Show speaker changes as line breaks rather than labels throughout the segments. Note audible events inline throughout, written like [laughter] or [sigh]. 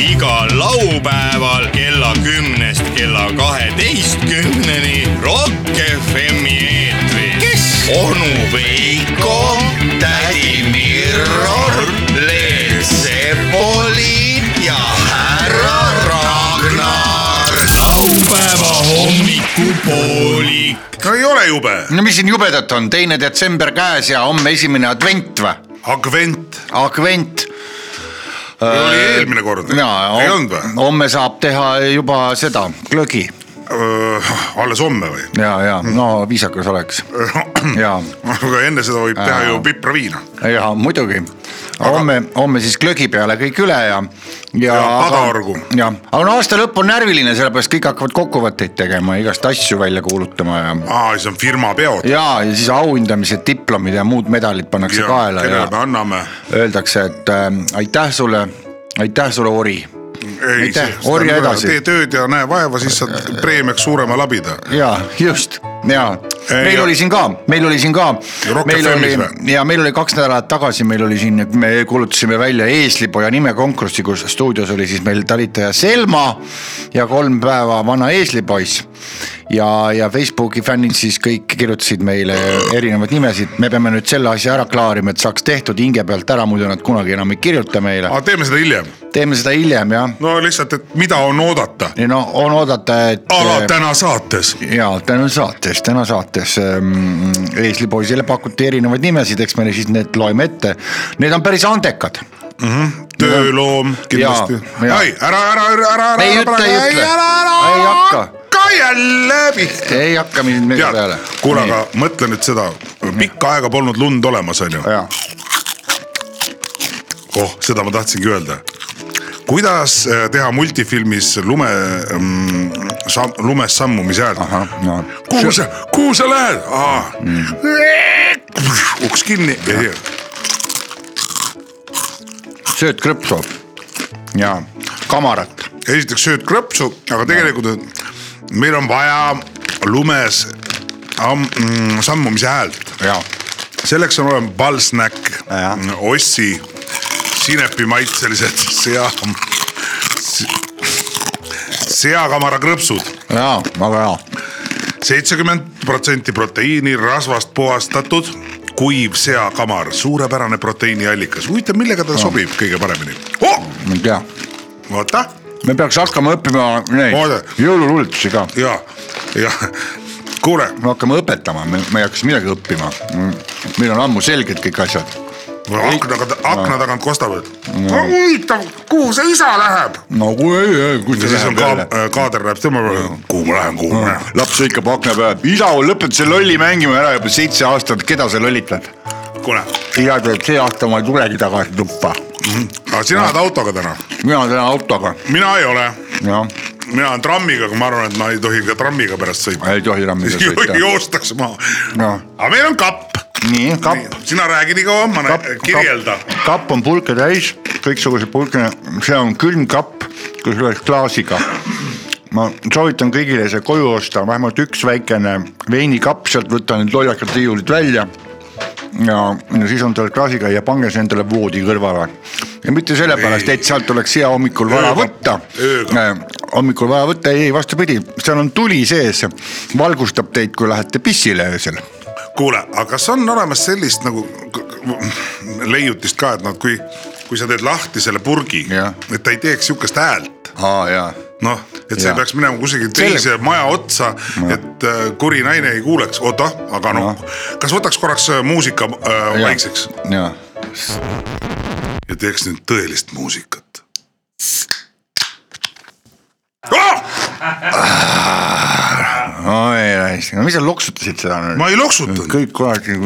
igal laupäeval kella kümnest kella kaheteistkümneni Rock FM-i eetris. kes? onu Veiko, tädi Mirror, Leet Sepolin ja härra Ragnar. laupäeva hommikupoolik.
no ei ole jube,
no mis siin jubedat on, teine detsember käes ja homme esimene advent või?
Advent,
Advent.
Oli eelmine kord, ei olnud või?
homme saab teha juba seda, glögi
alles homme või?
ja, ja no viisakas oleks [clears throat] ja,
aga enne seda võib teha ju pipraviina.
ja muidugi. homme, homme siis glögi peale kõik üle ja, ja.
Ja padaorgu.
jah, aga no aasta lõpp on närviline, sellepärast kõik hakkavad kokkuvõtteid tegema, igast asju välja kuulutama ja
aa, siis on firma peod.
ja, ja siis auhindamised, diplomid ja muud medalid pannakse kaela ja
kellele me anname?
öeldakse, et äh, aitäh sulle, aitäh sulle, Ori. Aitäh, orja edasi.
tee tööd ja näe vaeva, siis saad preemiaks suurema labida.
ja just ja
Ei,
meil
ja-
oli siin ka, meil oli siin ka, meil oli ja meil oli kaks nädalat tagasi, meil oli siin, me kuulutasime välja eeslipoja nimekonkurssi, kus stuudios oli siis meil talitaja Selma ja kolm päeva vana eeslipoiss. ja, ja Facebooki fännid siis kõik kirjutasid meile erinevaid nimesid, me peame nüüd selle asja ära klaarima, et saaks tehtud hinge pealt ära, muidu nad kunagi enam ei kirjuta meile.
aga teeme seda hiljem.
teeme seda hiljem jah,
no lihtsalt, et mida on oodata.
ja no on oodata, et.
ala täna saates.
ja täna saates, täna saates ähm, eeslipoisile pakuti erinevaid nimesid, eks me siis need loeme ette. Need on päris andekad.
tööloom kindlasti.
Ja, ja.
ei, ära, ära, ära, ära, ära.
Ei ei ütle.
ära, ära,
Ei hakka.
jälle pihta.
ei hakka mind midagi peale
kuule, aga mõtle nüüd seda, pikka aega polnud lund olemas, onju. oh, seda ma tahtsingi öelda. Kuidas äh, teha multifilmis lume, lumes sammumise häält?
no.
kuhu sa, kuhu sa lähed? uks kinni ja
sööd krõpsu ja kamarat.
esiteks sööd krõpsu, aga tegelikult meil on vaja lumes am, mm, sammumise häält. selleks on olemas ballsnäkk
Jah.,
Ossi sinepimaitselised sea, seakamara krõpsud,
ja väga hea.
seitsekümmend protsenti proteiini rasvast puhastatud kuiv seakamar, suurepärane proteiiniallikas, huvitav, millega ta sobib kõige paremini oh!?
ma ei tea,
vaata
me peaks hakkama õppima neid
Oota.
jõululuuletusi ka.
ja, ja kuule,
me hakkame õpetama, me, me ei hakka midagi õppima. meil on ammu selged kõik asjad.
Akna taga, akna tagant kostavad. huvitav, kuhu see isa läheb?
no kui ei, ei, kui
ja siis on ka, kaader läheb tema peale, kuhu ma lähen, kuhu ma lähen.
laps hõikab akna peale, isa, lõpeta see lolli mängima ära juba seitse aastat, keda sa lollitad?
kuule,
isa ütleb, see aasta ma ei tulegi tagasi tuppa.
aga sina oled autoga täna,
mina lähen autoga,
mina ei ole,
jah,
mina olen trammiga, aga ma arvan, et ma ei tohi ka trammiga pärast sõita.
ei tohi rammiga [laughs] sõita.
joostakse maha
Noh.
aga meil on kapp,
nii, kapp,
sina räägi nii kaua, ma
kapp,
kirjelda.
kapp on pulke täis, kõiksuguseid pulke, see on külmkapp, kusjuures klaasiga. ma soovitan kõigile see koju osta, vähemalt üks väikene veinikapp, sealt võtta need lollakad riiulid välja. ja, ja siis on tal klaasiga ja pange see endale voodi kõrvale. ja mitte sellepärast, et sealt oleks hea hommikul vara võtta
Ööga..
hommikul vaja võtta, ei, vastupidi, seal on tuli sees, valgustab teid, kui lähete pissile öösel
kuule, aga kas on olemas sellist nagu leiutist ka, et noh, kui, kui sa teed lahti selle purgi et ta ei teeks sihukest häält.
Aa jaa.
Noh, et see
Jaa.
peaks minema kusagile
Selle-
teise maja otsa, et äh, kuri naine ei kuuleks, oota, aga noh, kas võtaks korraks äh, muusika äh, vaikseks? Ja teeks nüüd tõelist muusikat.
Oi raisk, no mis sa loksutasid seda nüüd?
ma ei loksutanud,
kõik kuradi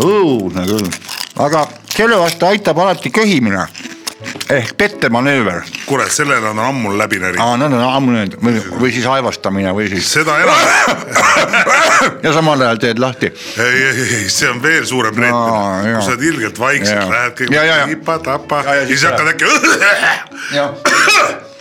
õudne küll, aga selle vastu aitab alati köhimine ehk pettemanööver.
kuule, selle nad on ammu läbi närinud,
aa, need on ammu need või, või siis aevastamine või siis
seda enam, [laughs]
ja samal ajal teed lahti.
ei, ei, ei, see on veel suurem reetmine,
jaa.
kui sa oled ilgelt vaikselt, lähed kõik tipa-tapa
Ja, ja
ja
siis
siis hakkad äkki.
jah,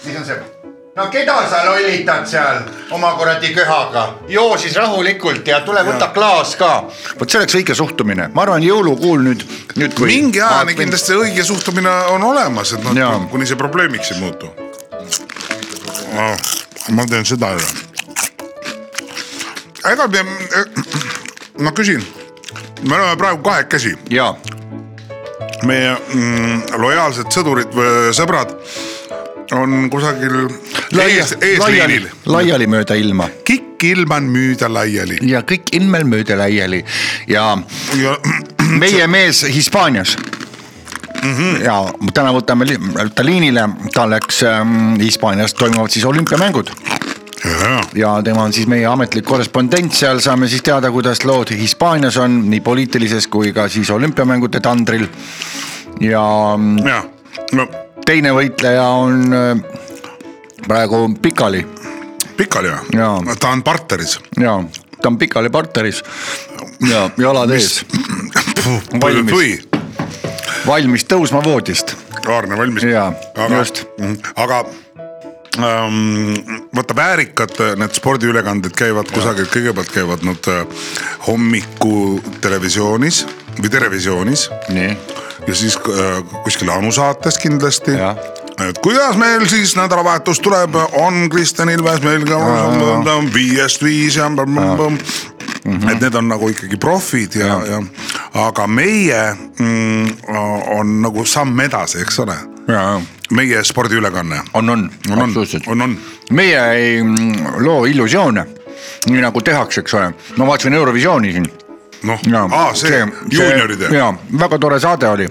mis on see? No keda sa lollitad seal oma kuradi köhaga? joo siis rahulikult ja tule võta klaas ka. vot see oleks õige suhtumine, ma arvan, jõulukuul nüüd, nüüd kui.
mingi ajani kindlasti õige suhtumine on olemas, et noh, kuni see probleemiks ei muutu. ma teen seda ju. ega me, [clears throat] ma küsin, me oleme praegu kahekesi,
ja,
meie mm, lojaalsed sõdurid või sõbrad on kusagil
laia,
ees, eesliinil.,
laiali mööda ilma.
Kikk ilma on müüda laiali.
Ja kõik ilmel mööda laiali. Ja
ja [clears throat]
meie mees Hispaanias. Mm. -hmm. ja täna võtame ta liinile, ta läks ähm, Hispaanias. Toimuvad siis olümpiamängud.
Ja,
tema on siis meie ametlik korrespondent. Seal, saame siis teada, kuidas lood Hispaanias on nii poliitilises kui ka siis olümpiamängude tandril. ja mm,
ja no
teine võitleja on äh, praegu pikali
pikali
Jaa.
või? ta on partneris
ja ta on pikali partneris ja jalad ees, Valmis. valmis tõusma voodist
Aarne valmis.
Jaa, just.,
aga ähm, vaata väärikad äh, need spordiülekanded käivad kusagil, kõigepealt käivad nad äh, hommiku televisioonis või televisioonis
nii
ja siis äh, kuskil Anu saates kindlasti et kuidas meil siis nädalavahetus tuleb, on Kristjan Ilves meil ka viiest viis ja et need on nagu ikkagi profid ja, ja, ja aga meie mm, on nagu samm edasi, eks ole, meie spordiülekanne.
on, on,
on, on.
Absoluutselt,
on, on.
Meie ei mm, loo illusioone, nii nagu tehakse, eks ole, ma vaatasin Eurovisiooni siin.
noh, aa see juunioride.
ja väga tore saade oli,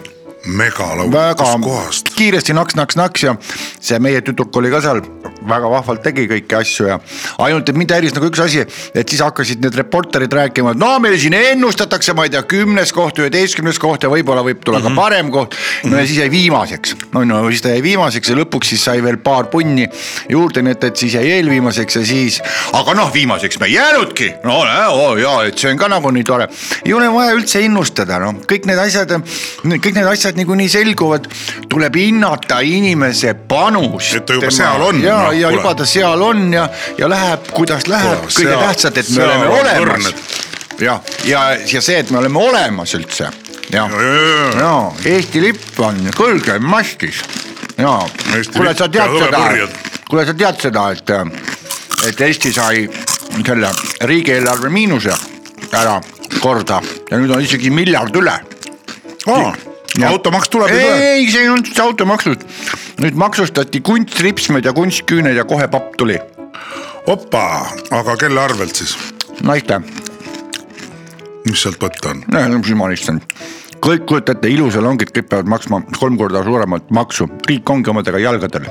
megalaul,
väga
kust kohast?
kiiresti naks-naks-naks ja see meie tüdruk oli ka seal, väga vahvalt tegi kõiki asju ja ainult, et mind häiris nagu üks asi, et siis hakkasid need reporterid rääkima, et no meil siin ennustatakse, ma ei tea, kümnes koht, üheteistkümnes koht ja võib-olla võib tulla
Mhm.
ka parem koht. no ja siis jäi viimaseks, no no siis ta jäi viimaseks ja lõpuks siis sai veel paar punni juurde, nii et, et siis jäi eelviimaseks ja siis, aga noh, viimaseks me ei jäänudki, no oh, ja et see on ka nagu nii tore. ei ole vaja üldse ennustada, noh, kõik need asjad, kõik need asjad niikuinii selguvad, tuleb hinnata inimese panust.
Et ta juba seal on,
ja
noh,,
ja juba ta seal on ja, ja läheb, kuidas läheb, kõige tähtsam, et me oleme olemas. ja, ja, ja see, et me oleme olemas üldse. Ja,
ja, ja,
Eesti lipp on kõrgel mastis ja. Kuule, sa tead seda kuule, sa tead seda, et, et Eesti sai selle riigieelarve miinuse ära korda ja nüüd on isegi miljard üle.
Automaks tuleb
ei,
ei,
see ei olnud üldse automaksud, nüüd maksustati kunstripsmed ja kunstküüned ja kohe papp tuli,
opa, aga kelle arvelt siis,
naiste,
mis sealt võtta on?
mis ma issand kõik kujutate, ilusalongid, kõik peavad maksma kolm korda suuremat maksu, riik ongi omadega jalgadel.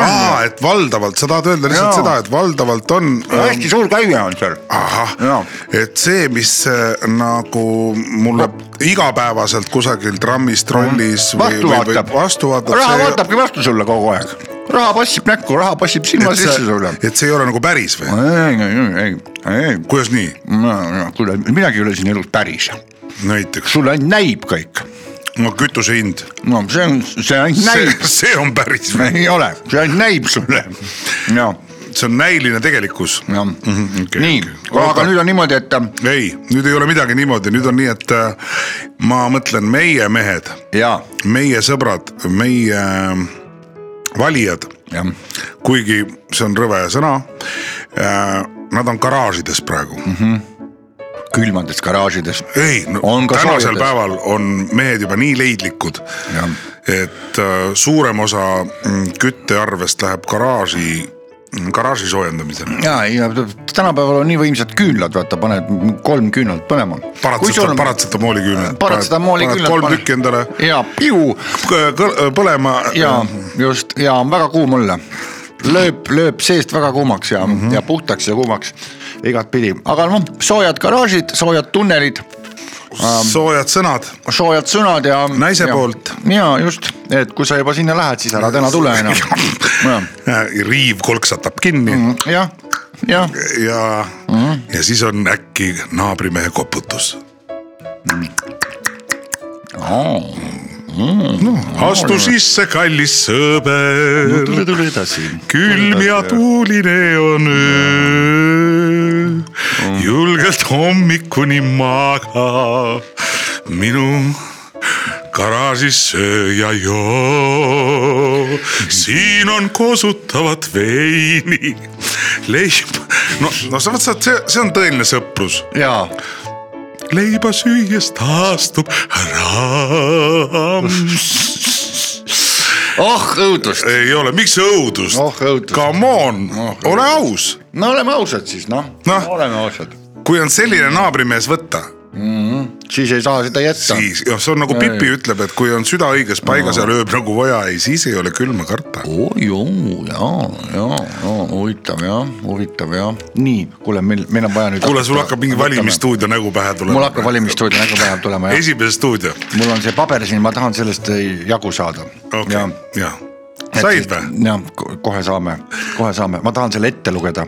aa, et valdavalt, sa tahad öelda lihtsalt seda, et valdavalt on.
hästi suur käive on seal.
ahah et see, mis nagu mulle igapäevaselt kusagil trammis, trollis või, või, või vastu vaatab.
raha vaatabki vastu sulle kogu aeg, raha passib näkku, raha passib silma sisse sulle.
et see ei ole nagu päris või?
ei, ei, ei, ei,
kuidas nii,
kuule midagi ei ole siin elus päris,
näiteks,
sulle ainult näib kõik,
no kütuse hind,
no see on, see ainult
see
näib,,
see on päris
ei ole, see ainult näib sulle. Ja,
see on näiline tegelikkus.
ja
Mhm, okei,
nii.
okei.,
aga nüüd on niimoodi, et
ei, nüüd ei ole midagi niimoodi, nüüd on nii, et äh, ma mõtlen meie mehed,
ja,
meie sõbrad, meie äh, valijad,
jah,
kuigi see on rõve sõna. Nad on garaažides praegu. Mm. -hmm.
Külmades garaažides,
ei no,, tänasel
soojades.
päeval on mehed juba nii leidlikud, et äh, suurem osa mm, küttearvest läheb garaaži, garaaži soojendamisele.
ja, ja tänapäeval on nii võimsad küünlad, vaata, paned kolm küünlat põlema.
paratseta-, paratsetamooli küüned.
paratsetamooli küünlad.
kolm tükki endale
ja piu
kõ- põlema.
ja just ja on väga kuum olla. lööb, lööb seest väga kuumaks ja mm, -hmm. ja puhtaks ja kuumaks igatpidi, aga noh, soojad garaažid, soojad tunnelid,
soojad sõnad,
soojad sõnad ja.
Naise poolt..
ja just, et kui sa juba sinna lähed, siis ära täna tule enam. [laughs]
riiv kolksatab kinni mm.
jah, jah,
ja mm, -hmm. ja siis on äkki naabrimehe koputus. No astu sisse, kallis sõber.
Tule, tule edasi.
külm ja tuuline on öö, julgelt hommikuni maga minu garaažis söö ja joo, siin on kosutavat veini, leib, no, no sa vaata, see, see on tõeline sõprus,
jaa,
leiba süües taastub raam.
oh õudust,
ei ole, miks õudust
oh õudust.
Come on
Oh,,
ole aus,
no oleme ausad siis noh
Noh.
no., oleme ausad,
kui on selline naabrimees võtta,
siis ei saa seda jätta.
siis jah, see on nagu. Pipi ütleb, et kui on süda õiges paigas ja lööb nagu vaja, ei siis ei ole külma karta.
oi joo, jaa, jaa, jaa, huvitav jah, huvitav jah, nii, kuule, meil, meil on vaja nüüd.
kuule, sul hakkab mingi valimisstuudio nägu pähe tulema.
mul hakkab valimisstuudio nägu pähe tulema jah,
esimene stuudio,
mul on see paber siin, ma tahan sellest jagu saada.
okei, jah. Said või?
jah, kohe saame, kohe saame, ma tahan selle ette lugeda.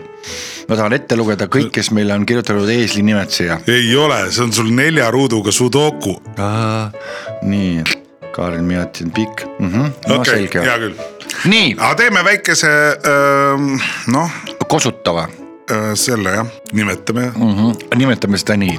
ma tahan ette lugeda kõik, kes meile on kirjutanud eesliinimed siia.
ei ole, see on sul nelja ruuduga sudoku.
nii, Kaarel Miatin pikk mm, -hmm. no
okei,
selge
hea. küll.
nii,
aga teeme väikese öö, noh,
kosutava
selle jah, nimetame
mm, -hmm. nimetame seda nii.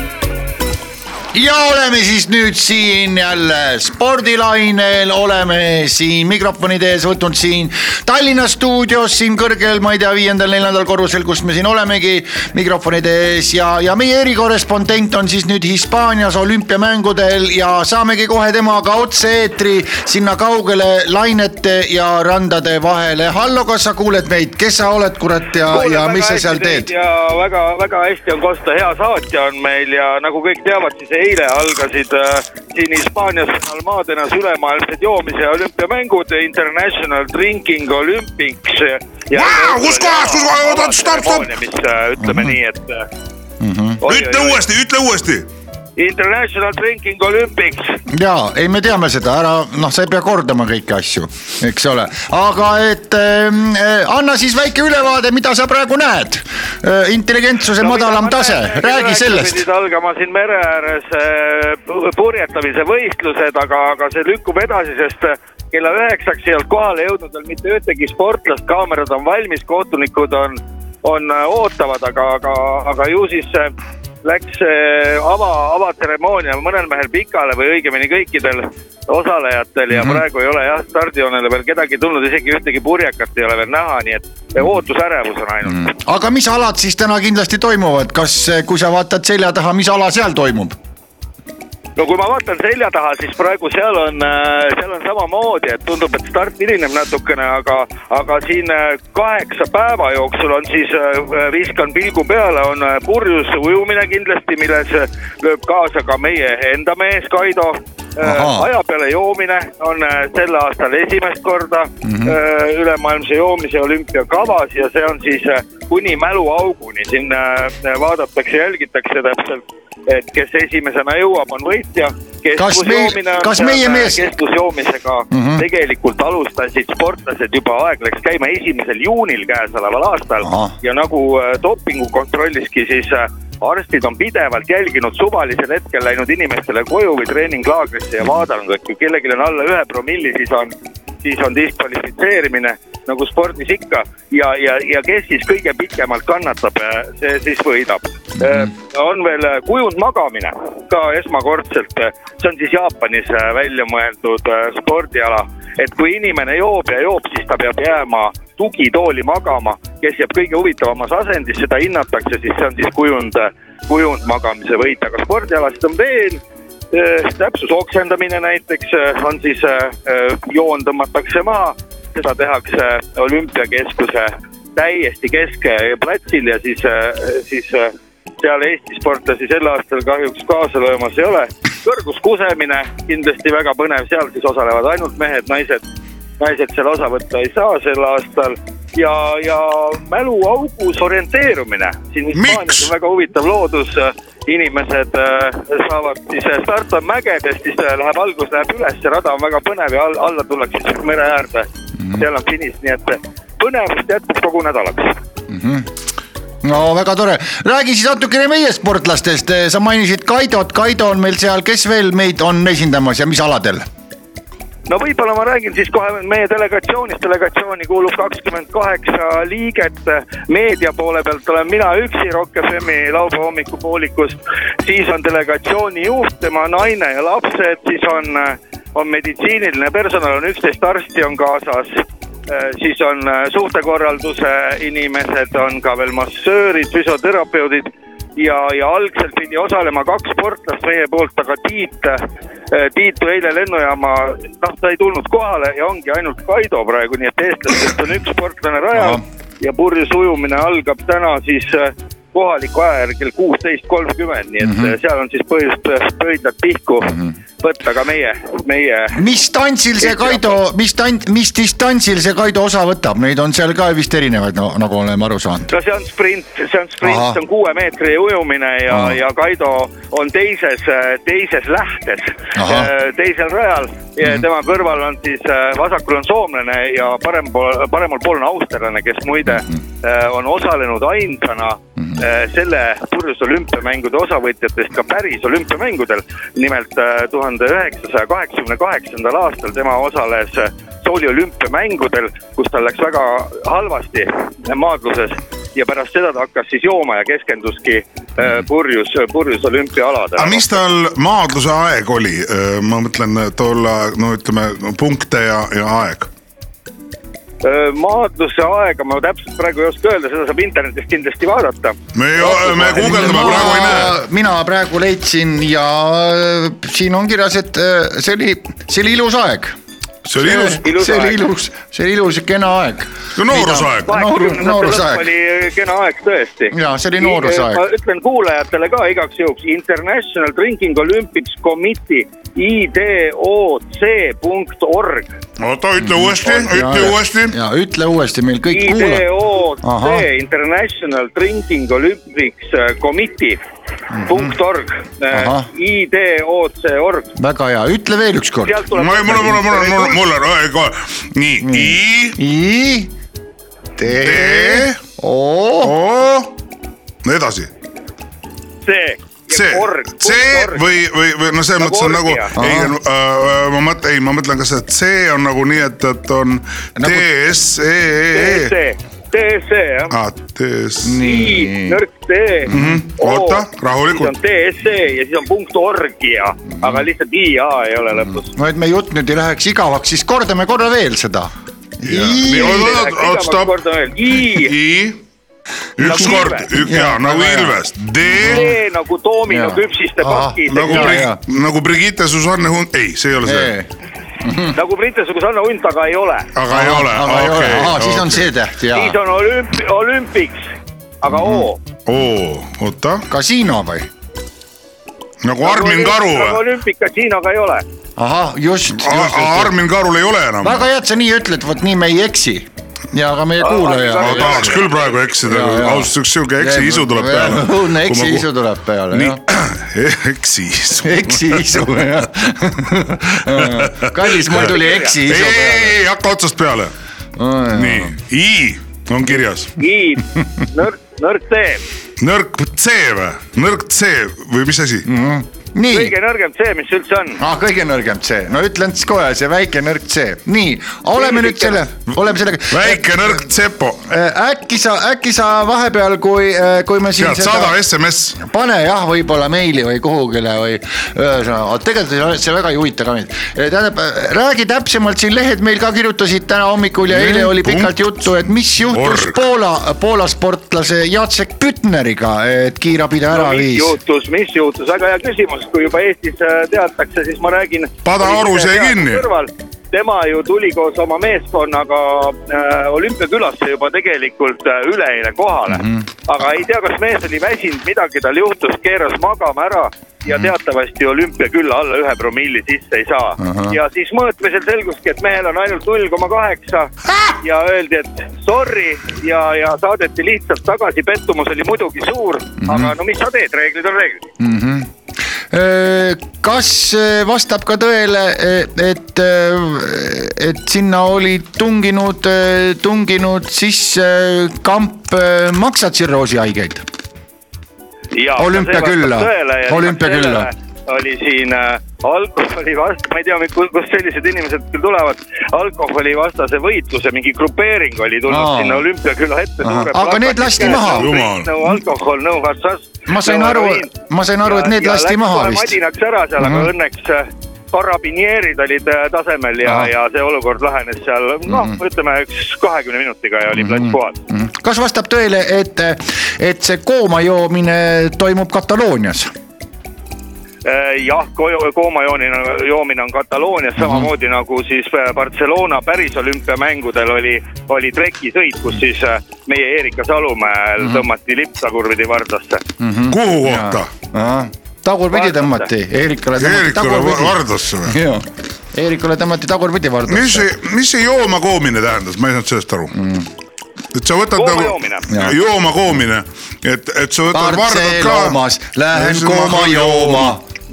Ja oleme siis nüüd siin jälle spordilainel, oleme siin mikrofonide ees võtnud siin Tallinna stuudios siin kõrgel, ma ei tea, viiendal-neljandal korrusel, kus me siin olemegi mikrofonide ees ja, ja meie erikorrespondent on siis nüüd Hispaanias olümpiamängudel ja saamegi kohe temaga otse-eetri sinna kaugele lainete ja randade vahele. hallo, kas sa kuuled meid, kes sa oled, kurat, ja, ja mis sa seal teed?
ja väga-väga hästi on kosta, hea saatja on meil ja nagu kõik teavad, siis eile algasid äh, siin Hispaanias Almadenas ülemaailmsed joomise olümpiamängud, International Drinking Olympics.
Kus kohas, kus kohas, oot, oot, stopp, stopp.
mis äh, ütleme nii, et äh,
Mhm.
ütle uuesti, ütle uuesti.
International Drinking Olympics,
ja ei, me teame seda, ära noh, sa ei pea kordama kõiki asju, eks ole, aga et äh, anna siis väike ülevaade, mida sa praegu näed. intelligentsuse madalam tase, räägi sellest.
pidid algama siin mere ääres äh, pu- purjetamise võistlused, aga, aga see lükkub edasi, sest äh, kella üheksaks ei olnud kohale jõudnud veel mitte ühtegi sportlast, kaamerad on valmis, kohtunikud on, on äh, ootavad, aga, aga, aga ju siis äh, läks äh, ava, avatseremoonia mõnel mehel pikale või õigemini kõikidel osalejatel ja mm -hmm. praegu ei ole jah, stardijoonele veel kedagi tulnud, isegi ühtegi purjekat ei ole veel näha, nii et ootusärevus on ainult mm. -hmm.
aga mis alad siis täna kindlasti toimuvad, kas, kui sa vaatad selja taha, mis ala seal toimub?
No kui ma vaatan selja taha, siis praegu seal on, seal on samamoodi, et tundub, et start hilineb natukene, aga, aga siin äh, kaheksa päeva jooksul on siis, viskan pilgu peale, on äh, purjus ujumine kindlasti, milles äh, lööb kaasa ka meie enda mees Kaido.
Ahaa.
aja peale joomine on äh, sel aastal esimest korda mm -hmm. ülemaailmse joomise olümpiakavas ja see on siis äh, kuni mäluauguni, siin äh, vaadatakse, jälgitakse täpselt, et kes esimesena jõuab, on võitja.
Kas meil- kas meie mees-
kestvusjoomisega mm. -hmm. tegelikult alustasid sportlased juba, aeg läks käima esimesel juunil käesoleval aastal
Ahah.
ja nagu äh, dopingu kontrolliski, siis äh, arstid on pidevalt jälginud suvalisel hetkel läinud inimestele koju või treeninglaagrisse ja vaadanud, et kui kellelgi on alla ühe promilli, siis on, siis on diskvalifitseerimine nagu spordis ikka ja, ja, ja kes siis kõige pikemalt kannatab, see siis võidab mm. -hmm. on veel äh, kujundmagamine ka esmakordselt, see on siis Jaapanis äh, välja mõeldud äh, spordiala, et kui inimene joob ja joob, siis ta peab jääma tugitooli magama, kes jääb kõige huvitavamas asendis, seda hinnatakse, siis see on siis kujund, kujundmagamise võit, aga spordialasid on veel äh, täpsus oksendamine näiteks äh, on siis äh, joon tõmmatakse maha, seda tehakse olümpiakeskuse täiesti keskplatsil ja siis, siis äh, seal Eesti sportlasi sel aastal kahjuks kaasa löömas ei ole. kõrguskusemine kindlasti väga põnev, seal siis osalevad ainult mehed, naised. Naised seal osa võtta ei saa sel aastal ja, ja mäluaugus orienteerumine. siin Hispaanias on väga huvitav loodus, inimesed äh, saavad siis, start on mägedest, siis äh, läheb algus läheb üles, rada on väga põnev ja all, alla tullakse siis mere äärde mm. -hmm. seal on finiš, nii et põnevust jätkub kogu nädalaks.
no väga tore, räägi siis natukene meie sportlastest, sa mainisid Kaidot, Kaido on meil seal, kes veel meid on esindamas ja mis aladel?
No võib-olla ma räägin siis kohe meie delegatsioonist, delegatsiooni kuulub kakskümmend kaheksa liiget. meedia poole pealt olen mina üksi Rock FM-i laupäeva hommikupoolikust, siis on delegatsiooni juht, tema naine ja lapsed, siis on, on meditsiiniline personal, on üksteist arsti on kaasas. siis on äh, suhtekorralduse inimesed, on ka veel massöörid, füsioterapeudid ja, ja algselt pidi osalema kaks sportlast meie poolt, aga Tiit, Tiitu eile lennujaama, noh, ta ei tulnud kohale ja ongi ainult Kaido praegu, nii et eestlastest on üks sportlane rajal ja purjus ujumine algab täna siis äh, kohaliku aja järgi kuusteist kolmkümmend, nii et mm -hmm. seal on siis põhjust äh, pöidlad pihku mm -hmm. võtta ka meie, meie
mis tantsil see Kaido, mis tant-, mis distantsil see Kaido osa võtab, neid on seal ka vist erinevaid no,, nagu oleme aru saanud.
no see on sprint, see on sprint, see on kuue meetri ujumine ja ja Kaido on teises, teises lähtes, teisel rajal ja
Mhm.
tema kõrval on siis äh, vasakul on soomlane ja parem pool, paremal pool on austerlane, kes muide
Mhm.
äh, on osalenud ainsana äh, selle purjus olümpiamängude osavõtjatest ka päris olümpiamängudel. nimelt äh, tuhande üheksasaja kaheksakümne kaheksandal aastal tema osales äh, Sooli olümpiamängudel, kus tal läks väga halvasti maadluses ja pärast seda ta hakkas siis jooma ja keskenduski äh, purjus, purjus olümpiaaladele.
aga mis tal maadluse aeg oli, ma mõtlen tolle, no ütleme punkte ja, ja aeg.
Maadluse aega ma täpselt praegu ei oska öelda, seda saab internetist kindlasti vaadata.
me, me guugeldame praegu ei näe.
mina praegu leidsin ja siin on kirjas, et see oli, see oli ilus aeg.
See oli ilus,
Ilus
see oli ilus, see oli ilus ja kena aeg.
noorusaeg.
Noorusaeg.
oli kena aeg tõesti.
Jaa, see oli noorusaeg.
ma ütlen kuulajatele ka igaks juhuks International Drinking Olympics Committee IDOC.org.
oota, ütle uuesti, ütle uuesti.
ja ütle uuesti, meil kõik kuulavad. Ahah.
International Drinking Olympics äh, Committee punkt org,
Ahah.
IDOC org,
väga hea, ütle veel ükskord.
sealt tuleb.
mul, mul, mul, mul, mul, mul on kohe, nii, I,
I, T O,
O, edasi.
see.
C, C või, või, või no selles
Nagu
mõttes on nagu, ei äh,, ma mõtlen, ei, ma mõtlen, kas see C on nagu nii, et, et on
Nagu-
D, S, E, E, E.
DSC, DSC jah.
aa, D, S,
I
nii,
nõrk D
Mhm. Oota, rahulikult.
siis on DSC ja siis on punkt orgia, aga lihtsalt IA ei ole lõpus.
no et meie jutt nüüd ei läheks igavaks, siis kordame korra veel seda.
nii, oot, stopp.
I,
I, üks
Nagu
kord ja nagu
väga hea.
Ilves, D.
D nagu doomino
Jaa.
küpsiste pakis,
nagu nagu Brigitte Susanne Hunt, ei, see ei ole see, [laughs]
nagu Brite Susanne Hunt, aga ei ole.
aga ei ole,
aga ei ole, aa siis
okei
on. see täht ja
siis on olümp-, olümpiks, aga O.
oo, oota,
kasiino või?
nagu Armin Karu
nagu
või?
olümpika siin aga ei ole.
ahah, just, just, just.
Armin Karul ei ole enam.
väga hea, et sa nii ütled, vot nii me ei eksi ja ka meie kuulaja.
ma tahaks küll praegu eksida, ausalt öeldes siuke eksiisu [laughs] tuleb peale.
õudne eksiisu tuleb peale, jah. [laughs]
eksiisu.
eksiisu, [laughs] jah. kallis, mul tuli
ei,
eksiisu
ei,
peale.
ei hakka otsast peale. nii, I on kirjas,
I, nõrk, nõrk D.
nõrk C või, nõrk C või mis asi?
nii,
kõige nõrgem C, mis üldse on.
ah, kõige nõrgem C, no ütlen siis kohe see väike nõrk C, nii, oleme nüüd selle, oleme sellega.
väike nõrk Tsepo,
äkki sa, äkki sa vahepeal, kui, kui me siin
saada SMS.
pane jah, võib-olla meili või kuhugile või ühesõnaga, tegelikult see väga ei huvita ka meid. tähendab, räägi täpsemalt, siin lehed meil ka kirjutasid täna hommikul ja eile oli pikalt juttu, et mis juhtus
Org.
Poola, Poola sportlase Jacek Pütneriga, et kiirabi ta ära
no, mis
viis.
juhtus, mis juhtus, väga hea küsimus, kui juba Eestis äh, teatakse, siis ma räägin.
Padaorus jäi kinni.
tema ju tuli koos oma meeskonnaga äh, olümpiakülasse juba tegelikult äh, üleeile kohale mm,
Mhm.
-hmm. aga ei tea, kas mees oli väsinud, midagi tal juhtus, keeras magama ära ja teatavasti olümpiakülla alla ühe promilli sisse ei saa. ja siis mõõtmisel selguski, et mehel on ainult null koma kaheksa ja öeldi, et sorry ja, ja saadeti lihtsalt tagasi, pettumus oli muidugi suur, aga no mis sa teed, reeglid on reeglid.
Kas äh, vastab ka tõele, et, et sinna oli tunginud, tunginud sisse kamp maksatsirroosihaigeid?
ja
Olümpiakülla. Olümpiakülla.
oli siin alkoholi vast-, ma ei tea, kust sellised inimesed küll tulevad, alkoholivastase võitluse mingi grupeering oli tulnud
Aa.
sinna olümpiakülla ette.
Aga need lasti maha.
Alkohol, no hassas.
Ma sain aru- ma sain aru, et need lasti maha vist.
madinaks ära seal, aga õnneks äh, karabinierid olid äh, tasemel ja
Ahah.,
ja see olukord lahenes seal, noh, ütleme üks kahekümne minutiga ja oli plats puhas.
kas vastab tõele, et, et see kooma joomine toimub Kataloonias?
Äh, jah, koomajoonina, joomine on Kataloonias samamoodi nagu siis äh, Barcelona päris olümpiamängudel oli, oli trekisõit, kus siis äh, meie Erika Salumäel tõmmati lipp tagurpidi vardasse.
kuhu kohta?
tagurpidi tõmmati, Eerikale tõmmati tagurpidi.
Vardasse või?
jaa, Eerikule tõmmati tagurpidi
mis
vardasse.
see, mis see joomakoomine tähendas, ma ei saanud sellest aru mm.. et sa võtad
Kooma
nagu
joomine.
joomakoomine, et, et sa võtad vardad ka.
Barcelonas lähen kooma jooma.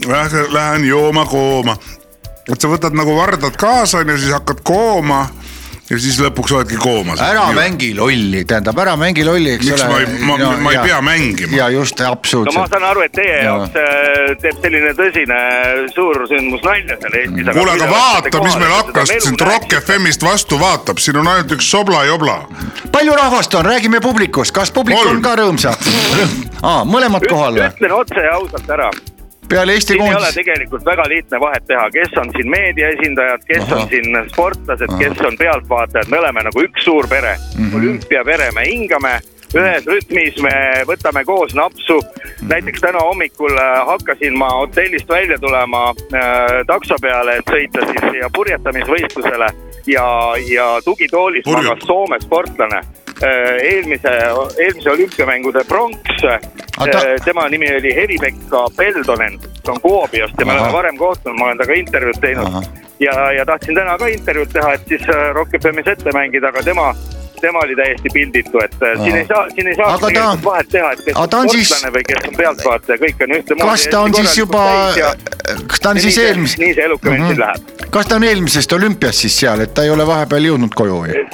Lähen, lähen jooma kooma. et sa võtad nagu vardad kaasa onju, siis hakkad kooma ja siis lõpuks oledki koomas.
ära mängi lolli, tähendab ära mängi lolli, eks
Miks
ole.
ma ei- ma- ma ei pea mängima?
ja just,
no ma
absoluutselt.
saan aru, et teie
Jaa.
jaoks äh, teeb selline tõsine suursündmus nalja seal Eestis.
kuule, aga vaata, mis meil hakkas sind Rock FM-ist vastu vaatab, siin on ainult üks sobla-jobla.
palju rahvast on, räägime publikust, kas publik
Kolm.
on ka rõõmsa? [laughs] aa, mõlemad kohal või?
ütlen otse ja ausalt ära,
peale Eesti
siin ei ole
koondis.
tegelikult väga lihtne vahet teha, kes on siin meedia esindajad, kes
Ahah.
on siin sportlased, kes on pealtvaatajad, me oleme nagu üks suur pere mm. -hmm. olümpiapere, me hingame ühes rütmis, me võtame koos napsu. näiteks täna hommikul äh, hakkasin ma hotellist välja tulema äh, takso peale, et sõita siis siia purjetamisvõistlusele ja, ja tugitoolis
Purjut.
magas Soome sportlane eelmise, eelmise olümpiamängude pronks
Aga ta-
äh, tema nimi oli Heli-Pekka Peldonen, ta on Kuopiost ja me oleme varem kohtunud, ma olen temaga intervjuud teinud ja, ja tahtsin täna ka intervjuud teha, et siis äh, Rock FM-is ette mängida, aga tema, tema oli täiesti pilditu, et äh, siin ei saa, siin ei saa
Aga ta-
vahet teha, et kes on
on siis-
sportlane või kes on pealtvaataja, kõik on ühtemoodi.
kas ta on siis juba, kas ta on siis eelmis-,
nii see eluke vend
Mhm.
siin läheb.
kas ta on eelmisest olümpiast siis seal, et ta ei ole vahepeal jõudnud koju või?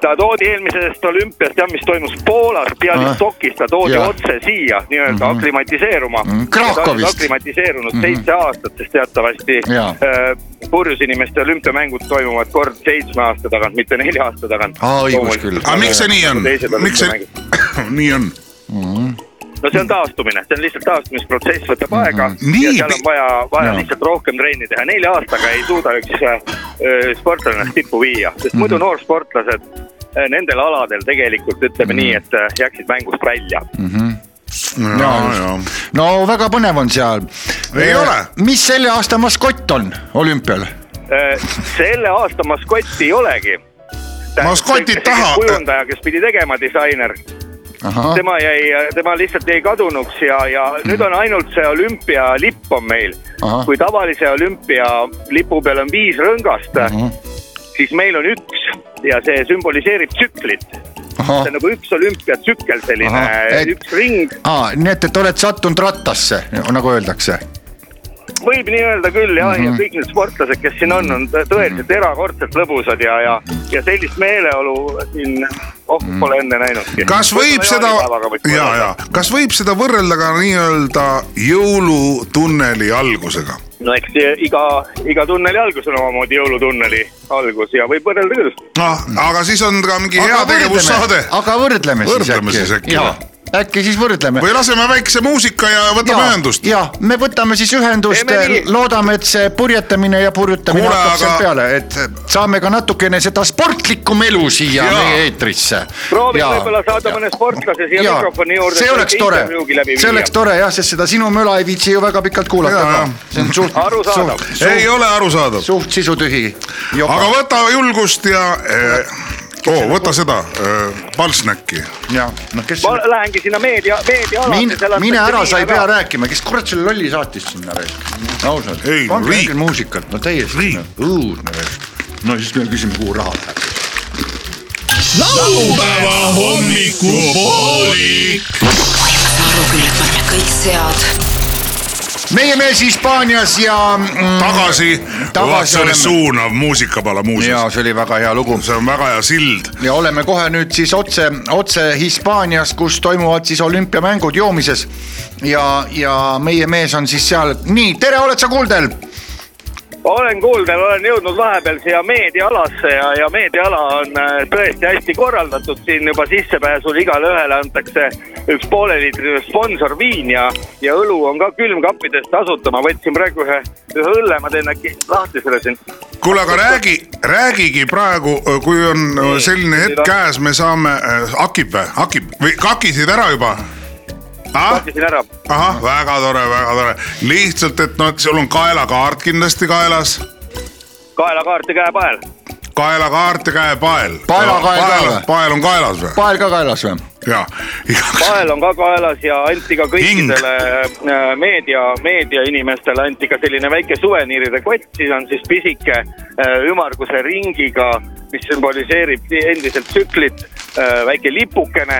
Ta toodi eelmisest olümpiast jah, mis toimus Poolas, Bialystokis, ta toodi
Jah.
otse siia nii-öelda
Mhm.
aklimatiseeruma
Mhm.
Ja ta on
Krakowist.
aklimatiseerunud
Mhm.
seitse aastat, sest teatavasti äh, purjusinimeste olümpiamängud toimuvad kord seitsme aasta tagant, mitte nelja aasta tagant.
Aa, õigus küll.
aga miks see nii on, miks see [coughs] nii on?
no see on taastumine, see on lihtsalt taastumisprotsess, võtab aega
Nii
ja seal on vaja, vaja
Jaa.
lihtsalt rohkem trenni teha, nelja aastaga ei suuda üks äh, sportlane ennast tippu viia, sest muidu noorsportlased nendel aladel tegelikult ütleme nii, et äh, jääksid mängust välja.
ja, ja.
no väga põnev on seal.
Ei ole.
mis selle aasta maskott on olümpial?
Äh, selle aasta maskotti ei olegi.
Maskotid taha-
kujundaja, kes pidi tegema disainer, tema jäi, tema lihtsalt jäi kadunuks ja, ja nüüd on ainult see olümpialipp on meil kui tavalise olümpialipu peal on viis rõngast,
Mhm.
Siis meil on üks ja see sümboliseerib tsüklit. see on nagu üks olümpiatsükkel, selline
Ahah, et-
üks ring,
aa, nii et, et oled sattunud rattasse, nagu öeldakse.
Võib nii öelda küll jah
Mhm.
mm, -hmm. ja kõik need sportlased, kes siin on, on tõ- tõeliselt erakordselt lõbusad ja, ja, ja sellist meeleolu siin, oh, pole enne näinudki.
kas võib seda, ja, ja, kas võib seda võrrelda ka nii-öelda jõulutunneli algusega?
no eks iga, iga tunneli algus on omamoodi jõulutunneli algus ja võib võrrelda küll.
noh, aga siis on ka mingi heategevussaade
aga võrdleme siis
Võrdleme
äkki.
siis äkki.
Äkki siis võrdleme.
või laseme väikse muusika ja võtame ühendust.
ja me võtame siis ühendust
nii.,
loodame, et see purjetamine ja purjutamine
Kuule,
hakkab sealt
aga-
peale, et saame ka natukene seda sportlikku melu siia
Jaa.
meie eetrisse.
proovime võib-olla saada mõne sportlase siia
Jaa,
mikrofoni juurde.
see oleks tore, see oleks tore jah, sest seda sinu möla ei viitsi ju väga pikalt kuulata ka see on suht,
Arusaadav.
ei ole arusaadav,
suht sisutühi.
aga võta julgust ja eh, oo, võta seda äh, palsnäkki.
ja noh, kes
ma lähengi sinna meedia, meediaalasse.
mine ära, sa ei pea. rääkima, kes kurat selle lolli saatis sinna rääkima, ausalt
Ei,. no
pange
riik.
mingit muusikat, no täiesti õudne. no siis me küsime, kuhu raha läheb.
laupäeva hommikupoolik.
aru küll, et me oleme kõik sead.
Meie mees Hispaanias ja mm,
tagasi,
Tagasi
see oli suunav muusikapala muuseas.
see oli väga hea lugu.
see on väga hea sild.
ja oleme kohe nüüd siis otse, otse Hispaanias, kus toimuvad siis olümpiamängud joomises. ja, ja meie mees on siis seal, nii, tere, oled sa kuuldel?
Olen kuuldel, olen jõudnud vahepeal siia meediaalasse ja, ja meediaala on äh, tõesti hästi korraldatud, siin juba sissepääsul igale ühele antakse üks pooleliitrine sponsorviin ja, ja õlu on ka külmkappides tasuta, ma võtsin praegu ühe, ühe õlle, ma teen äkki lahti selle siin.
kuule, aga räägi, räägigi praegu, kui on
Nii,
selline hetk käes, me saame, hakib või, hakib või kakkisid ära juba?
Lahtisin ära.
ahah, väga tore, väga tore, lihtsalt, et noh, sul on kaelakaart kindlasti kaelas,
kaelakaart ja käepael.
kaelakaart ja käepael.
Paelakael ka või?
pael on kaelas või?
pael ka kaelas või?
ja,
pael on ka kaelas ja anti ka kõikidele äh, meedia, meediainimestele anti ka selline väike suveniiride kott, siis on siis pisike äh, ümmarguse ringiga, mis sümboliseerib endiselt tsüklit, väike lipukene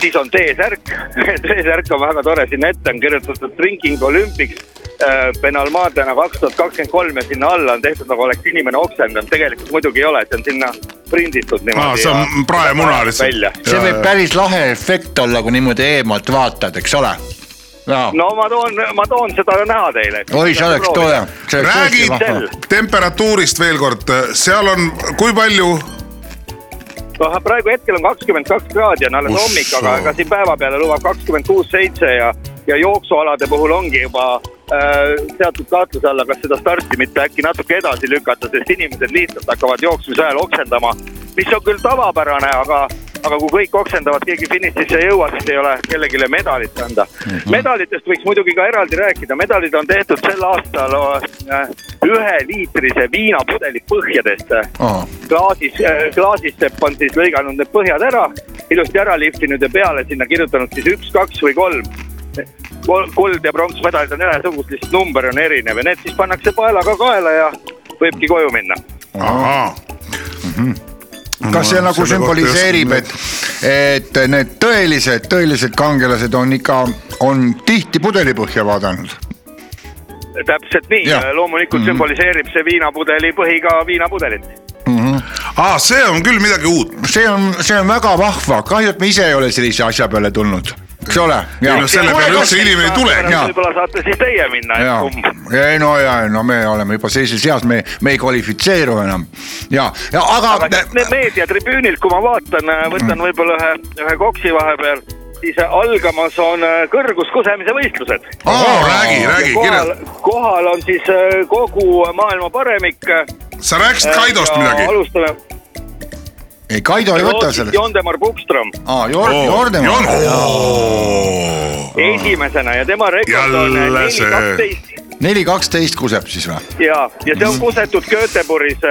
siis on T-särk, [laughs] T-särk on väga tore, sinna ette on kirjutatud Drinking Olympics äh, penalmaadena kaks tuhat kakskümmend kolm ja sinna alla on tehtud nagu oleks inimene oksendanud, tegelikult muidugi ei ole, see on sinna prinditud niimoodi.
see on praemuna lihtsalt.
see võib päris lahe efekt olla, kui niimoodi eemalt vaatad, eks ole.
no ma toon, ma toon seda näha teile.
oi, see oleks tore.
räägi temperatuurist veel kord, seal on, kui palju,
noh, praegu hetkel on kakskümmend kaks kraadi on alles hommik, aga ega siin päeva peale lubab kakskümmend kuus, seitse ja, ja jooksualade puhul ongi juba äh, seatud kahtluse alla, kas seda starti mitte äkki natuke edasi lükata, sest inimesed lihtsalt hakkavad jooksmise ajal oksendama, mis on küll tavapärane, aga, aga kui kõik oksendavad, keegi finišisse ei jõua, siis ei ole kellelegi medalit anda mm. -hmm. medalitest võiks muidugi ka eraldi rääkida, medalid on tehtud sel aastal äh, üheliitrise viinapudeli põhjadest klaasis, klaasis Sepp on siis lõiganud need põhjad ära, ilusti ära lihvinud ja peale sinna kirjutanud siis üks, kaks või kolm. kuld ja pronksmedalid on ühesugused, lihtsalt number on erinev ja need siis pannakse paelaga kaela ja võibki koju minna.
ahah.
Kas see nagu sümboliseerib, et, et need tõelised, tõelised kangelased on ikka, on tihti pudelipõhja vaadanud?
täpselt nii loomulikult
Mhm.
sümboliseerib see viinapudeli põhiga viinapudelit.
aa, see on küll midagi uut.
see on, see on väga vahva, kahju, et me ise ei ole sellise asja peale tulnud, eks ole.
ei no selle peale üldse inimene ei.
Jaa.
võib-olla saate siis teie minna,
ei no ja, no me oleme juba sellises eas, me, me ei kvalifitseeru enam ja, ja aga,
aga meediatribüünilt, kui ma vaatan, võtan võib-olla ühe, ühe koksi vahepeal, siis algamas on äh, kõrguskusemise võistlused.
oo, räägi, räägi, kirja.,
kohal on siis äh, kogu maailma paremik.
sa rääkisid Kaidost midagi?
alustame.
ei, Kaido ei võta sellest.
Jondemar Bukström
aa, Jordemaa.
esimesena ja tema rekord on neli kaksteist
neli kaksteist kuseb siis või?
ja, ja see on kusetud Göteborgis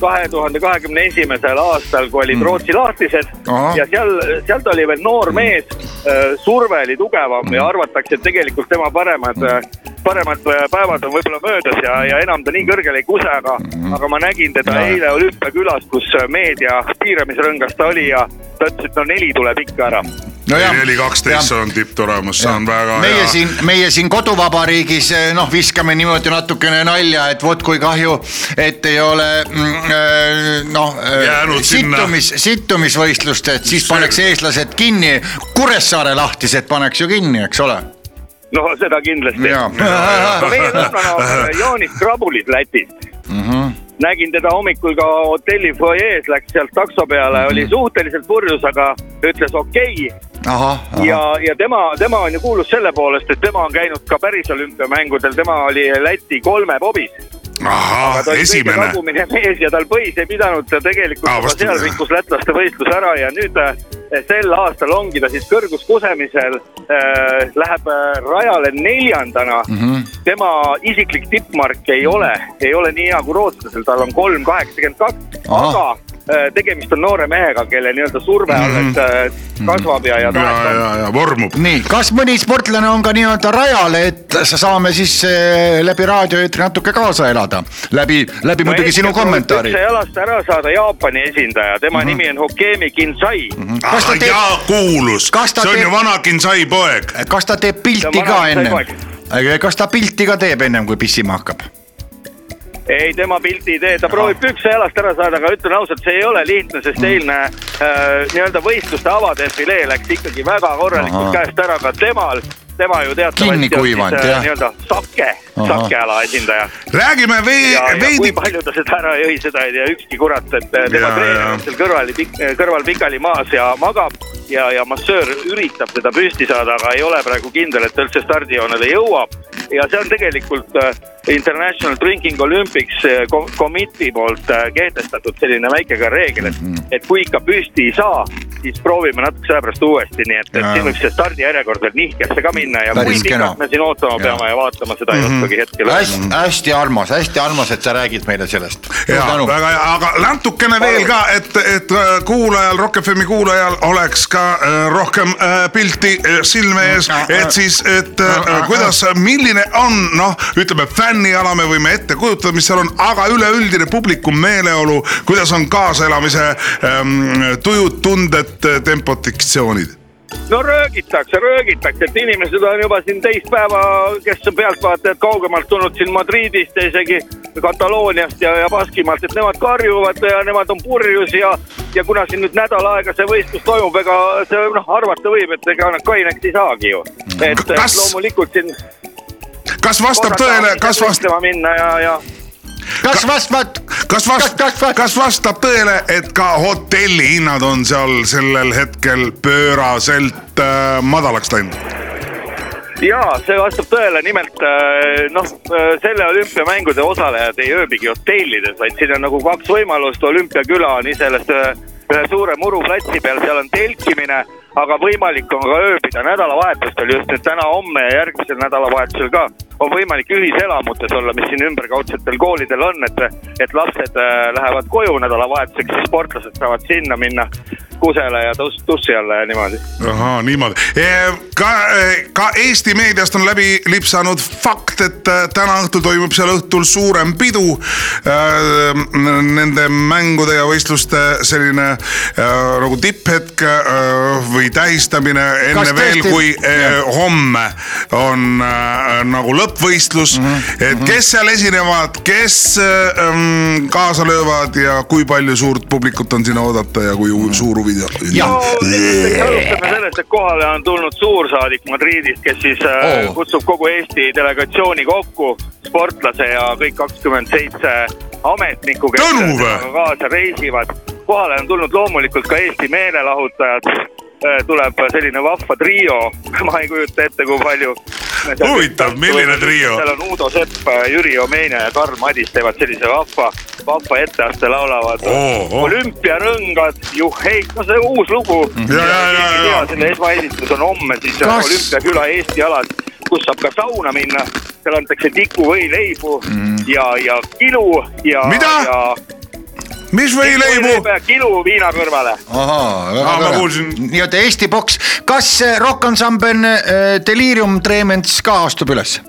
kahe tuhande kahekümne esimesel aastal, kui olid Rootsi lahtised
Ahah.
ja seal, seal ta oli veel noor mees, surve oli tugevam ja arvatakse, et tegelikult tema paremad, paremad päevad on võib-olla möödas ja, ja enam ta nii kõrgele ei kuse, aga, aga ma nägin teda
Ja.
eile olümpiakülas, kus meedia piiramisrõngas ta oli ja ta ütles, et no neli tuleb ikka ära.
Neli kaksteist on tipptulemus, see on väga
meie
hea.
siin, meie siin koduvabariigis noh, viskame niimoodi natukene nalja, et vot kui kahju, et ei ole mm, äh, noh
Jäänud sinna.
sittumis, sittumisvõistlust, et siis paneks eestlased kinni. Kuressaare lahtised paneks ju kinni, eks ole.
no seda kindlasti.
ja,
aga meie lõunanaaber Jaanis Krabulis Lätist mm. -hmm. Nägin teda hommikul ka hotelli fuajees, läks sealt takso peale mm, -hmm. oli suhteliselt purjus, aga ütles okei okay.
ahah,
ja, ja tema, tema on ju kuulus selle poolest, et tema on käinud ka päris olümpiamängudel, tema oli Läti kolmepobis.
Ahah
aga
esimene.
tagumine mees ja tal põis ei pidanud ta tegelikult juba
vastu-
seal rikkus lätlaste võistlus ära ja nüüd äh, sel aastal ongi ta siis kõrguskusemisel äh,, läheb äh, rajale neljandana mm. -hmm. tema isiklik tippmark ei ole, ei ole nii hea kui rootslasel, tal on kolm kaheksakümmend kaks, aga tegemist on noore mehega, kelle nii-öelda surve alles äh, kasvab ja, ja
ja,
tahetakse
ja, ja vormub.
nii, kas mõni sportlane on ka nii-öelda rajal, et sa saame siis eh, läbi raadioeetri natuke kaasa elada, läbi, läbi muidugi sinu kommentaari
üldse. jalast ära saada Jaapani esindaja, tema nimi on Hokemi Kinsai.
Kas ta teeb-
ja kuulus, see on
teeb-
ju vana Kinsai poeg.
kas ta teeb pilti
Ja
ka ennem kas ta pilti ka teeb ennem kui pissima hakkab?
ei, tema pilti ei tee, ta proovib pükse jalast ära saada, aga ütlen ausalt, see ei ole lihtne,
Mm.
sest eilne äh, nii-öelda võistluste avadefilee läks ikkagi väga korralikult
Ahah.
käest ära ka temal. Tema ju teatavasti on siis äh, nii-öelda sake, sakeala esindaja.
räägime
ja,
vee-,
ja kui
veidi,
palju ta seda ära jõi, seda ei tea ükski kurat, et äh, tema
Ja,
treener
ja.
on seal kõrval, kõrval pikali maas ja magab ja, ja massöör üritab teda püsti saada, aga ei ole praegu kindel, et ta üldse stardijoonele jõuab. ja see on tegelikult äh, International Drinking Olympics äh, ko- Committee poolt äh, kehtestatud selline väike ka reegel, et, et kui ikka püsti ei saa, siis proovime natukese aja pärast uuesti, nii et, et siin võib see stardijärjekord veel nihkesse ka minna ja kui pikalt me siin ootama
Jaa.
peame ja vaatama, seda ei oskagi hetkel. Öelda.
hästi, hästi armas, hästi armas, et sa räägid meile sellest.
ja väga hea, aga natukene veel ka, et, et äh, kuulajal, Rock FM-i kuulajal oleks ka äh, rohkem äh, pilti äh, silme ees, et siis, et äh, kuidas, milline on noh, ütleme fänniala, me võime ette kujutada, mis seal on, aga üleüldine publiku meeleolu, kuidas on kaaselamise ähm, tujud, tunded, tempod, diktsioonid
no röögitakse, röögitakse, et inimesed on juba siin teist päeva, kes on pealtvaatajad kaugemalt tulnud siin Madridist ja isegi Katalooniast ja, ja Baskimaalt, et nemad karjuvad ja nemad on purjus ja, ja kuna siin nüüd nädal aega see võistlus toimub, ega see noh, arvata võib, et ega nad kaineks ei saagi ju. et et
Kas-
loomulikult siin.
kas vastab tõele, kas vastab,
minna ja, ja
kas vastavad,
kas vast-, kas vastab tõele, et ka hotellihinnad on seal sellel hetkel pööraselt äh, madalaks läinud?
ja see vastab tõele, nimelt äh, noh, selle olümpiamängude osalejad ei ööbigi hotellides, vaid siin on nagu kaks võimalust, olümpiaküla on iseenesest ühe, ühe suure muruplatsi peal, seal on telkimine, aga võimalik on ka ööbida nädalavahetustel, just nüüd täna-homme ja järgmisel nädalavahetusel ka on võimalik ühiselamutes olla, mis siin ümberkaudsetel koolidel on, et, et lapsed äh, lähevad koju nädalavahetuseks, siis sportlased saavad sinna minna kusele ja tus-, tussi alla ja niimoodi
ahah, niimoodi. ka, ka Eesti meediast on läbi lipsanud fakt, et äh, täna õhtul toimub seal õhtul suurem pidu äh,. Nende mängude ja võistluste selline nagu tipphetk või tähistamine enne veel, kui äh,
jah.
homme on nagu lõppvõistlus mm, -hmm. et kes seal esinevad, kes äh, ähm, kaasa löövad ja kui palju suurt publikut on sinna oodata ja kui suur huvi
Jah.
no esiteks alustame sellest, et kohale on tulnud suursaadik Madridist, kes siis äh,
Oo.
kutsub kogu Eesti delegatsiooni kokku, sportlase ja kõik kakskümmend seitse ametnikku, kes kaasa reisivad. kohale on tulnud loomulikult ka Eesti meelelahutajad, tuleb selline vahva trio, [laughs] ma ei kujuta ette, kui palju.
Huvitav, milline trio?
seal on Uudo Sepp, Jüri Omeenia ja Karl Madis teevad sellise vahva, vahva etteaste, laulavad
Oo, oo.
olümpiarõngad, juhhei, no see uus lugu.
Ja, ja, ja, ja.
selle esmaesitlus on homme siis
Kas...
olümpiaküla Eesti alas, kus saab ka sauna minna. seal antakse tikuvõileibu mm. ja, ja kilu ja.
Mida?
Ja
mis võileibu?
ja kilu viina kõrvale.
ahaa,
Aa,
väga tore
kuulsin..
nii-öelda Eesti boks, kas eh, rokkansambel eh, Delirium Tremens ka astub üles?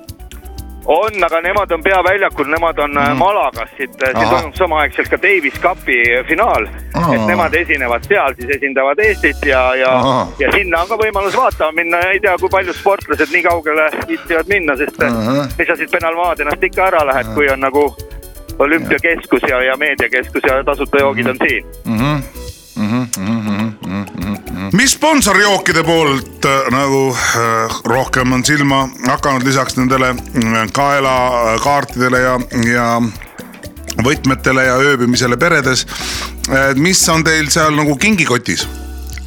on, aga nemad on peaväljakul, nemad on mm. Malagas, siit, siin
Ahah.
toimub samaaegselt ka Davis Cupi finaal.
Aa.
et nemad esinevad seal, siis esindavad Eestit ja, ja ja sinna on ka võimalus vaatama minna, ei tea, kui paljud sportlased nii kaugele viitsivad minna, sest mis sa siit Benalmadinast ikka ära lähed, kui on nagu olümpiakeskus ja, ja meediakeskus ja tasuta joogid on siin.
mis sponsorjookide poolt äh, nagu äh, rohkem on silma hakanud lisaks nendele äh, kaelakaartidele ja, ja võtmetele ja ööbimisele peredes. mis on teil seal nagu kingikotis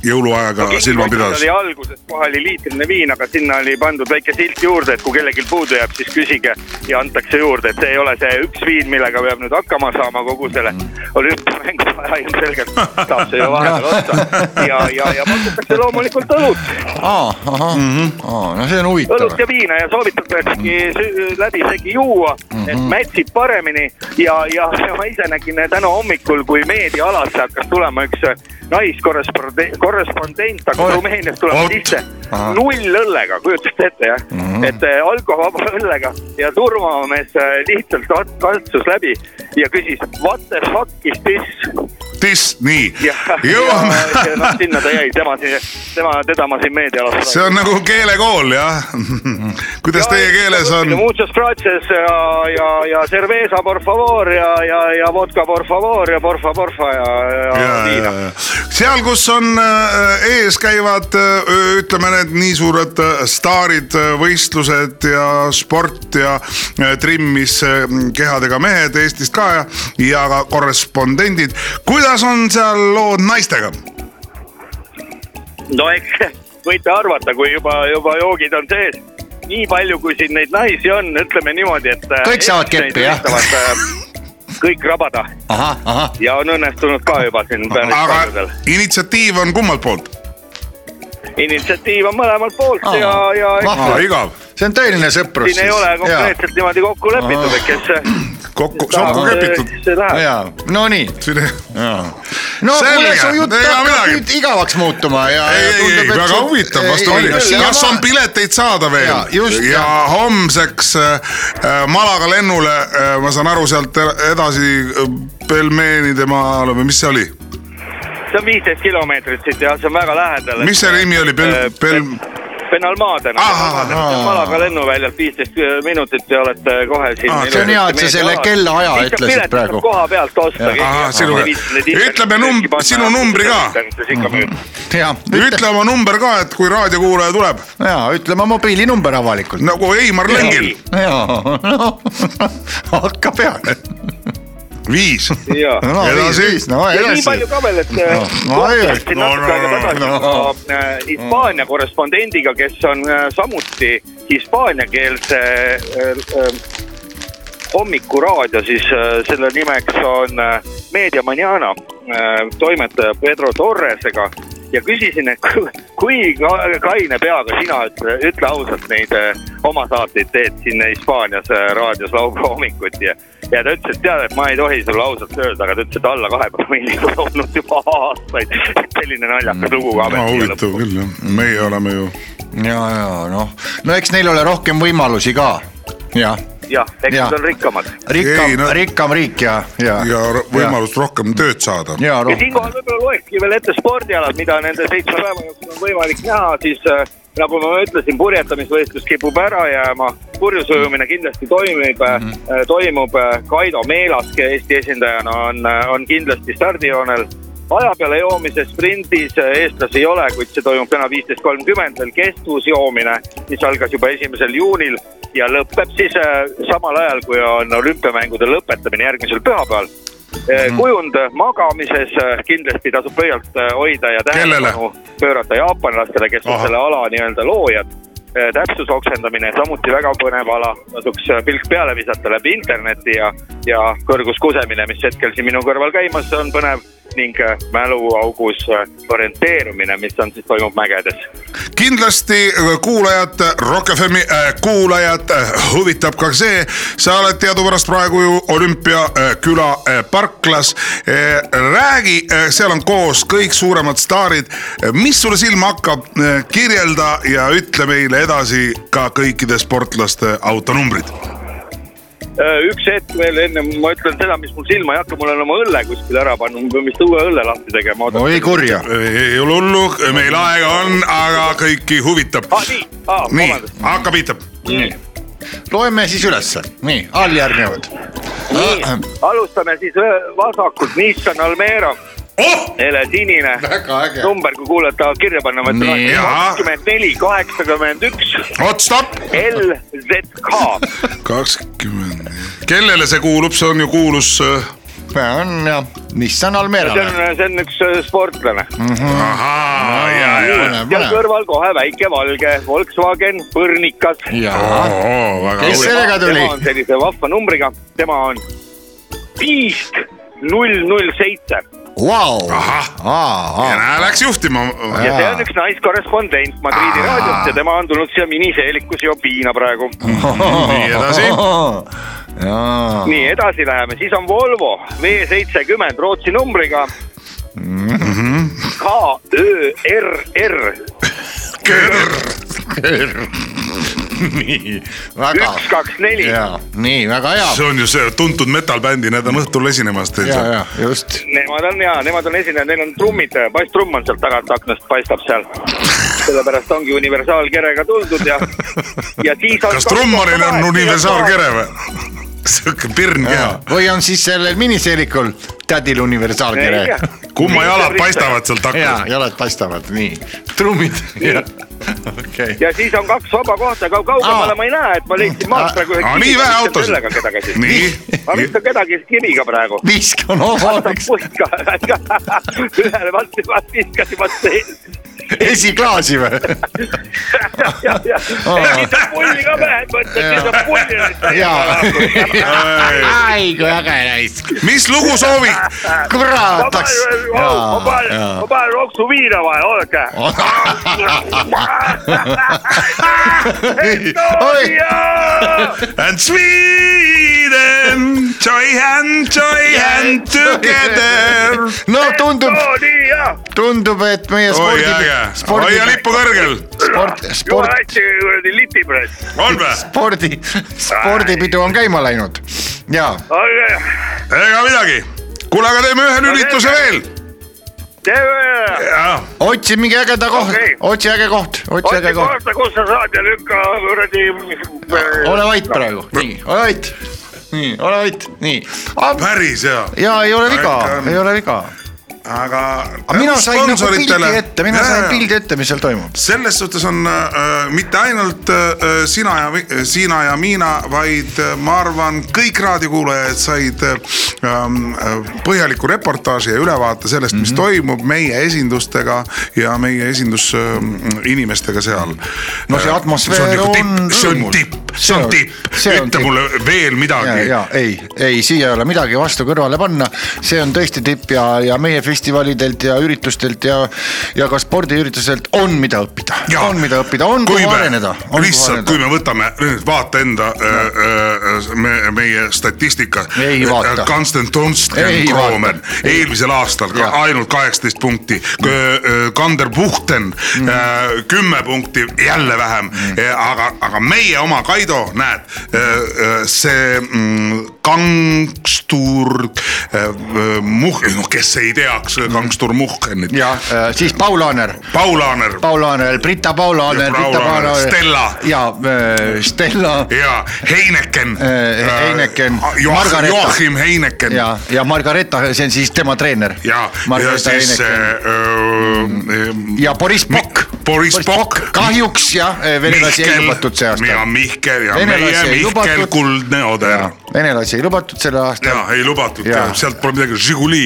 jõuluaega silma pidas.
oli alguses kohe oli liitrine viin, aga sinna oli pandud väike silt juurde, et kui kellelgi puudu jääb, siis küsige ja antakse juurde, et see ei ole see üks viin, millega peab nüüd hakkama saama kogu selle olümpiamängu aja ilmselgelt. Saab see ju vahepeal otsa. ja, ja, ja pakutakse loomulikult õlut,
aa, ahah, no see on huvitav.
Õlut. ja viina ja soovitataksegi sü- läbisegi juua, et mätsib paremini. Ja, ja [laughs] ma ise nägin täna hommikul, kui meediaalasse hakkas tulema üks naiskorrespondent, korrespondent
Oi.
Rumeeniast
Oot.
sisse null õllega, kujutate ette jah mm, -hmm. et äh, alkovaba õllega ja turvamees äh, lihtsalt kat- katsus läbi ja küsis what the fuck is this
Tis, nii
ja,
jõuame [laughs]
ja, ja noh, sinna ta jäi, tema siin, tema, teda ma siin meedialas.
see on nagu keelekool jah. [laughs] kuidas teie keeles on?
Muchas gracias ja, ja, ja cerveza por favor ja, ja, ja vodka por favor ja porfa, porfa ja, ja, ja viina.
seal, kus on äh, ees käivad äh, ütleme need nii suured äh, staarid, võistlused ja sport ja trimmis kehadega mehed Eestist ka ja, ja ka korrespondendid. kuidas on seal lood naistega?
no eks [laughs] võite arvata, kui juba, juba joogid on sees, nii palju, kui siin neid naisi on, ütleme niimoodi, et.
Kõik saavad keppi, jah? [laughs]
kõik rabada. Ja on õnnestunud ka juba siin
aga initsiatiiv on kummalt poolt?
Initsiatiiv on mõlemalt poolt
Aa,
ja, ja
vahva.
aa, igav,
see on tõeline sõprus
siin ei ole konkreetselt niimoodi kokku lepitud, et kes.
kokku, kokku
läheb.
ja, no nii. no kuule, su jutt hakkab nüüd igavaks muutuma ja.
ei, ei, ei, väga huvitav, vastupidi. kas on pileteid saada veel ja
jah.
homseks äh, Malaga lennule äh,, ma saan aru, sealt edasi äh, Pelmeenide maale või mis see oli?
See on viisteist kilomeetrit siit ja see on väga lähedal.
mis see nimi oli, Pel-, Pel-,
Penalmaadena
Ahah, ahah.,
Malaga lennuväljalt viisteist minutit ja olete kohe siin
see on hea, et sa selle kellaaja ütlesid praegu.
koha pealt osta.
Sinu- ütleme num- sinu numbri ka.
ja, ütle,
ütle oma number ka, et kui raadiokuulaja tuleb,
ja ütle oma mobiilinumber avalikult.
nagu Heimar Lengil,
ja, no hakka peale.
viis.
no
Edasi.
no
ja nii palju. ka veel, et
no
kohtusin
no,
natuke aega
no,
tagasi
no.
ka, äh, Hispaania korrespondendiga, kes on äh, samuti hispaaniakeelse äh, äh, hommikuraadio, siis äh, selle nimeks on äh, Media Manana äh, toimetaja Pedro Torresega ja küsisin, et kui, kui ka- kaine peaga sina ütle, ütle ausalt neid äh, oma saateid teed siin Hispaanias äh, raadios laupäeva hommikuti ja ja ta ütles, et tead, et ma ei tohi sulle ausalt öelda, aga ta ütles, et alla kahe promilli on olnud juba aastaid. selline naljakas lugu ka.
no huvitav küll jah, meie oleme ju,
ja, ja noh, no eks neil ole rohkem võimalusi ka. jah,
jah, eks nad on rikkamad.
rikkam
no-
rikkam riik ja, ja.
ja võimalust rohkem tööd saada.
ja
ja siinkohal võib-olla loekski veel ette spordialad, mida nende seitsme päeva jooksul on võimalik näha, siis äh, nagu ma ütlesin, purjetamisvõistlus kipub ära jääma, purjusujumine kindlasti toimib mm, -hmm. toimub, Kaido Meelask Eesti esindajana on, on kindlasti stardijoonel. Aja peale joomise sprindis äh, eestlasi ei ole, kuid see toimub täna viisteist kolmkümmend veel kestvusjoomine, mis algas juba esimesel juunil ja lõpeb siis äh, samal ajal, kui on olümpiamängude lõpetamine järgmisel pühapäeval. kujund magamises kindlasti tasub pöialt hoida ja tähelepanu pöörata jaapanlastele, kes on selle ala nii-öelda loojad. täpsuse oksendamine samuti väga põnev ala, tasuks pilk peale visata läbi interneti ja, ja kõrguskusemine, mis hetkel siin minu kõrval käimas on põnev ning äh, mäluaugus äh, orienteerumine, mis on siis, toimub mägedes
kindlasti äh, kuulajad, Rock FM-i kuulajad huvitab ka see, sa oled teadupärast praegu ju olümpiaküla parklas. räägi, seal on koos kõik suuremad staarid, mis sulle silma hakkab, kirjelda ja ütle meile edasi ka kõikide sportlaste autonumbrid.
Äh, üks hetk veel enne ma ütlen seda, mis mul silma ei hakka, mul on oma õlle kuskil ära pannud, ma pean vist uue õlle lahti tegema.
oi kurja.
ei ole hullu, meil aega on, aga kõiki huvitab.
aa, nii, aa,
nii hakka pihta.
loeme siis ülesse, nii, alljärgnevad.
nii, alustame siis öö, vasakult, Nissan Almera,
oh,
hele sinine. number, kui kuulajad tahavad kirja panna, ma ütlen kakskümmend neli, kaheksakümmend üks,
oot, stopp.
LZK.
kakskümmend, kellele see kuulub, see on ju kuulus äh,
on jah, Nissan
see
Almera.
on, see on üks äh, sportlane.
ahaa, ja, ja,
ja kõrval kohe väike valge Volkswagen Põrnikas.
ja, Kes sellega tuli?
tema on sellise vahva numbriga, tema on Piisk null null seitse
ja näe, läks juhtima.
ja see on üks naiskorrespondent Madridi
Aa.
raadiost ja tema on tulnud siia miniseelikus ja piina praegu.
nii edasi. [laughs]
nii edasi läheme, siis on Volvo V seitsekümmend Rootsi numbriga. K Ö R R [laughs]
nii, väga
üks, kaks, neli.
ja nii väga hea
see on ju see tuntud metal-bändi, need on õhtul esinemas teil
ja,
seal.
ja just.
Nemad on ja, nemad on esinejad, neil on trummid, basstrumm on sealt tagant aknast paistab seal. [laughs] sellepärast ongi universaalkerega tuldud ja, ja siis on.
kas trummaril on universaalkere või? [laughs] sihuke pirn keha.
või on siis sellel miniseelikul tädil universaalkere?
kumma jalad paistavad sealt
ja
aknast?
jalad paistavad, nii, trummid, [laughs] okei.
ja siis on kaks vaba kohta, aga kaugemale ma ei näe, et ma leidsin maast praegu ühe
Aa, nii vähe autosid. nii,
ma viskan kedagi kiviga praegu.
viskan
putka, [laughs] ühele vastu, vastu viskasin vastu. [laughs]
esiklaasi või?
ja, ja, ja pulli ka pähe, et see on pulli. [laughs] [laughs]
ai kui äge raisk,
mis lugu soovid?
kurat!
Ma panen, ma panen, roksu viina vahele, oodake.
And Sweden, joy hand, joy hand together.
no tundub, tundub, et meie
oi
spordi,
hoia, lippu kõrgel,
sport, sport,
hästi kuradi lipipress.
on vä?
spordi, spordipidu on käima läinud ja
ega midagi, kuule, aga teeme ühe lülituse veel.
otsi mingi ägeda koht
Okei.,
otsi äge koht, otsi äge koht.
kohta, kus sa saad ja lükka kuradi.
ole vait praegu, nii, ole vait, nii, ole vait, nii.
päris hea,
ja ei ole viga ei ole viga.
aga.
aga mina sain nagu pildi ette, mina sain pildi ette, mis seal toimub.
selles suhtes on äh, mitte ainult äh, sina ja, sina ja Miina, vaid äh, ma arvan, kõik raadiokuulajad said äh, äh, põhjaliku reportaaži ja ülevaate sellest mm, -hmm. mis
Mhm.
toimub meie esindustega ja meie esindusinimestega seal.
No see atmosfäär on
see on tipp, see on tipp, ütle mulle veel
ja,
midagi.
ja ei, ei, siia ei ole midagi vastu kõrvale panna, see on tõesti tipp ja, ja meie festivalidelt ja üritustelt ja, ja ka spordiüritustelt on mida õppida, on mida õppida, on
kui
kuhu areneda.
lihtsalt, kui me võtame nüüd vaata enda äh, äh, me, meie statistika.
Ei vaata.
Konstantin
Ei
Tonsten Kroomen
vaata.
eelmisel aastal ka ainult kaheksateist punkti. Kander Puhten
Mm.
äh, kümme punkti, jälle vähem, aga, aga meie oma Kaido, näed, see mm, Gangstur äh, Muh-, noh, kes ei teaks Gangstur Muhhenit.
ja äh, siis Paul Aaner,
Paul Aaner
Paul Aaner, Brita Paul Aaner.
Stella.
ja äh, Stella
ja Heineken
Äh, Heineken,
Joachim, Heineken ja,
ja, Margareeta, see on siis tema treener.
ja, ja siis äh,
ja Boris Pokk.
Boris Pokk.
kahjuks jah, venelasi ei lubatud see aasta
ja. Mihkel ja
Venelasi
meie
ei
Mihkel. Kuldne Oder.
venelasi ei lubatud sel aastal
ja ei lubatud sealt pole midagi, Žiguli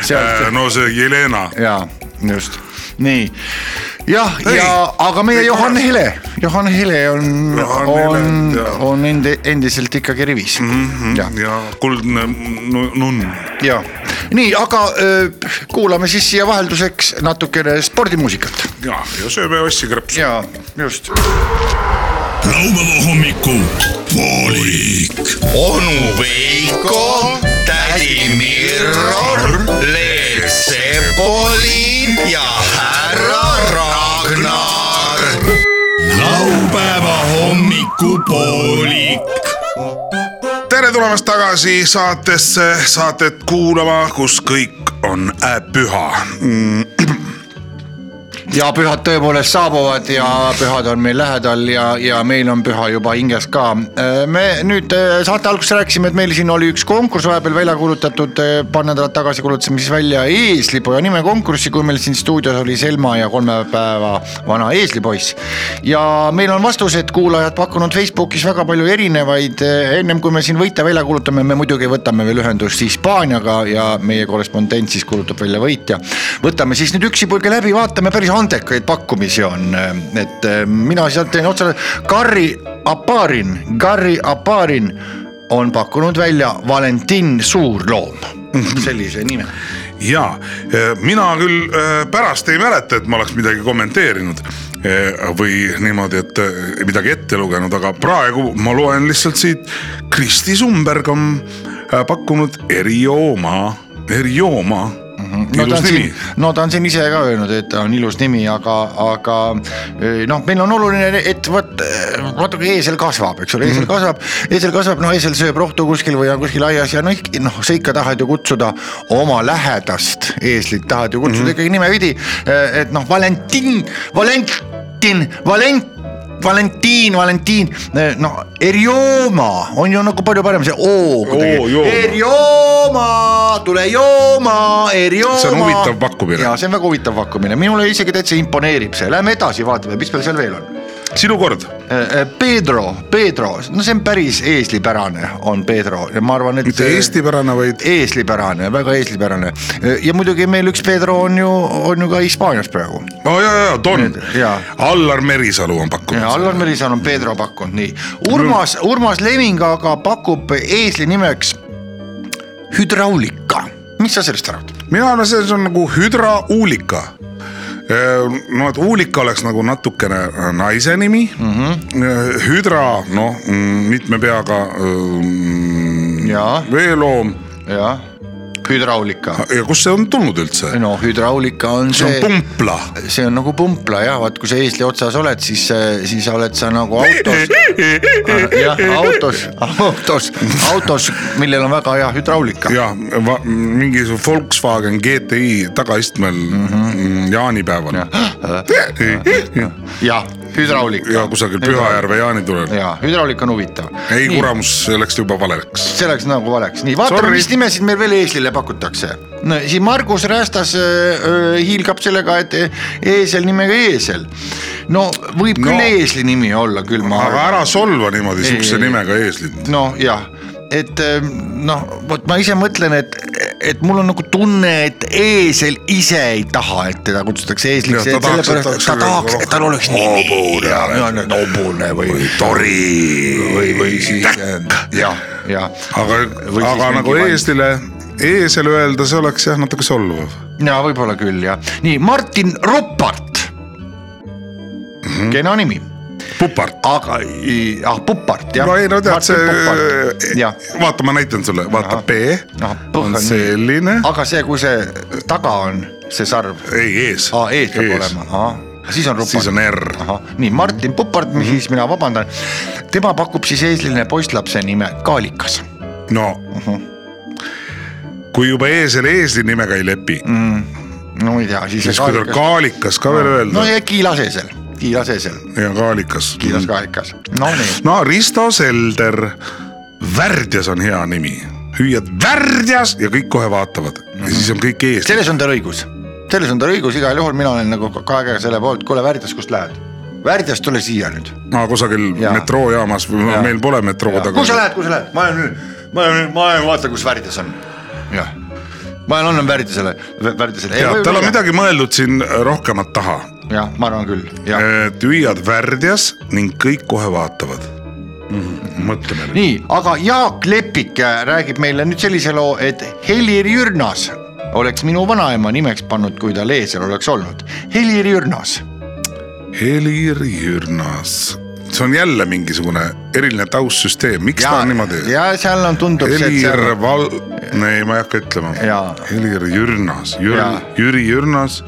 sealt-.
no see Jelena,
ja just nii jah, ja aga meie Johan. Hele, Johan Hele on, on on endi- endiselt ikkagi rivis mm. -hmm. ja,
ja Kuldne nu- Nunn.
ja nii, aga öö, kuulame siis siia vahelduseks natukene spordimuusikat
ja, ja sööme Ossi krõpsu.
ja just.
laupäeva hommiku poolik.
onu Veiko, tädi Mirror, Leet Sepolin ja härra Ragnar.
laupäeva hommikupoolik.
Tere tulemast tagasi saatesse, saatet kuulama, kus kõik on äh, püha mm.
Ja pühad tõepoolest saabuvad ja pühad on meil lähedal ja, ja meil on püha juba hinges ka. me nüüd äh, saate alguses rääkisime, et meil siin oli üks konkurss vahepeal välja kuulutatud, äh, paar nädalat tagasi kuulutasime siis välja eeslipoja nime konkurssi, kui meil siin stuudios oli Selma ja kolme päeva vana eeslipoiss. ja meil on vastused kuulajad pakkunud Facebookis väga palju erinevaid, ennem kui me siin võitja välja kuulutame, me muidugi võtame veel ühendust Hispaaniaga ja meie korrespondent siis kuulutab välja võitja. võtame siis nüüd üksipulgi läbi, vaatame päris andekaid pakkumisi on, et eh, mina sealt teen otse, Garri Aparin, Garri Aparin on pakkunud välja Valentin Suurloom, sellise nime.
Ja mina küll äh, pärast ei mäleta, et ma oleks midagi kommenteerinud või niimoodi, et midagi ette lugenud, aga praegu ma loen lihtsalt siit. Kristi Sumberg on pakkunud erijooma, erijooma
no ta on siin, no ta on siin ise ka öelnud, et ta on ilus nimi, aga, aga eh, noh, meil on oluline, et vot vaadake, eesel kasvab, eks ole, eesel
Mhm.
kasvab, eesel kasvab, no eesel sööb rohtu kuskil või on kuskil aias ja noh, noh, sa ikka tahad ju kutsuda oma lähedast eeslit, tahad ju kutsuda
Mhm.
ikkagi nimepidi. et noh, Valentin, Valentin, Valent Valentiin, Valentiin, noh, Erjooma on ju nagu palju parem see O
jooma.
Erjooma, tule jooma, Erjooma.
See on huvitav pakkumine.
ja see on väga huvitav pakkumine, minule isegi täitsa imponeerib see, lähme edasi, vaatame, mis meil seal veel on.
Sinu kord.
Pedro, Pedro, no see on päris eeslipärane, on Pedro ja ma arvan, et.
mitte eestipärane, vaid
eeslipärane, väga eeslipärane ja muidugi meil üks Pedro on ju, on ju ka Hispaanias praegu.
oh, ja, ja, Don Allar Merisalu on pakkunud.
Allar Merisaar on Pedro pakkunud, nii. Urmas, Urmas Leving aga pakub eesli nimeks hüdraulika, mis sa sellest arvad?
mina arvan, see on nagu hüdrauulika. No et uulika oleks nagu natukene naise nimi mm. -hmm. hüdra, noh mitme peaga mm,
Jaa.
veeloom
jah, hüdraulika.
ja kust see on tulnud üldse?
no hüdraulika on
see on
see,
pumpla.
see on nagu pumpla jah, vaat kui sa eesli otsas oled, siis, siis oled sa nagu autos. [laughs] jah, autos, autos, autos, millel on väga hea hüdraulika.
ja mingi Volkswagen GTI tagaistmel mm -hmm. jaanipäeval.
jah, [laughs] hüdraulika.
ja kusagil Pühajärve jaanitulel.
ja hüdraulika on huvitav.
ei kuramus, see läks juba valeks.
see läks nagu valeks, nii vaatame, mis nimesid meil veel eeslile pakutakse. no siin Margus Räästas äh, hiilgab sellega, et eesel nimega eesel. no võib küll
No.
eesli nimi olla küll, ma
aga ära solva niimoodi siukse
ei.
nimega eeslit.
noh, jah, et äh, noh, vot ma ise mõtlen, et, et mul on nagu tunne, et eesel ise ei taha, et teda kutsutakse eesliks,
ta tahaks, et
sellepärast
ta-
ta tahaks, et tal oleks nimi ja, hobune või,
või tori.
või, või siis jah, jah.
aga, aga nagu eeslile, eesel öelda, see oleks jah natuke solvav.
ja võib-olla küll jah, nii Martin Ruppart mm. -hmm. kena nimi,
Pupart.
aga ah Pupart jah.
no ei no tead see
jah,
vaata, ma näitan sulle, vaata
Ahah.
B
Ahah, põh
on selline,
aga see, kui see taga on see sarv,
ei ees.
aa ees peab olema, ahah, siis on Ruppart.
siis on R.
nii Martin Pupart mm, -hmm. siis mina vabandan, tema pakub siis eesliline poisslapse nime Kaalikas
no kui juba eesel eesli nimega ei lepi mm.,
no ma ei tea, siis.
siis kui tal kaalikas ka veel öelda
no ja kiilasesel, kiilasesel,
ja kaalikas.
kiilas kaalikas, no nii.
no Risto Selder, Värdjas on hea nimi, hüüad Värdjas ja kõik kohe vaatavad ja siis on kõik ees.
selles on tal õigus, selles on tal õigus, igal juhul mina olen nagu ka aeg-ajalt selle poolt, kuule Värdjas, kust lähed? Värdjast tule siia nüüd.
aa, kusagil
Jaa.
metroojaamas, meil pole metrood,
kuhu sa
aga
lähed, kuhu sa lähed, ma olen nüüd, ma olen nüüd, ma olen, vaata kus Värdjas on. jah, ma annan Värdjasele.
ja tal on midagi mõeldud siin rohkemat taha,
jah, ma arvan küll,
et hüüad Värdjas ning kõik kohe vaatavad mm. mõtleme nüüd.
nii, aga Jaak Lepik äh, räägib meile nüüd sellise loo, et Helir Jürnas oleks minu vanaema nimeks pannud, kui tal eesel oleks olnud. Helir Jürnas
Helir Jürnas, see on jälle mingisugune eriline taustsüsteem, miks ta on niimoodi?
ja seal on, tundub
Helir
seal
Val-, ei ma ei hakka ütlema. Helir Jürnas, Jür- Jüri Jürnas.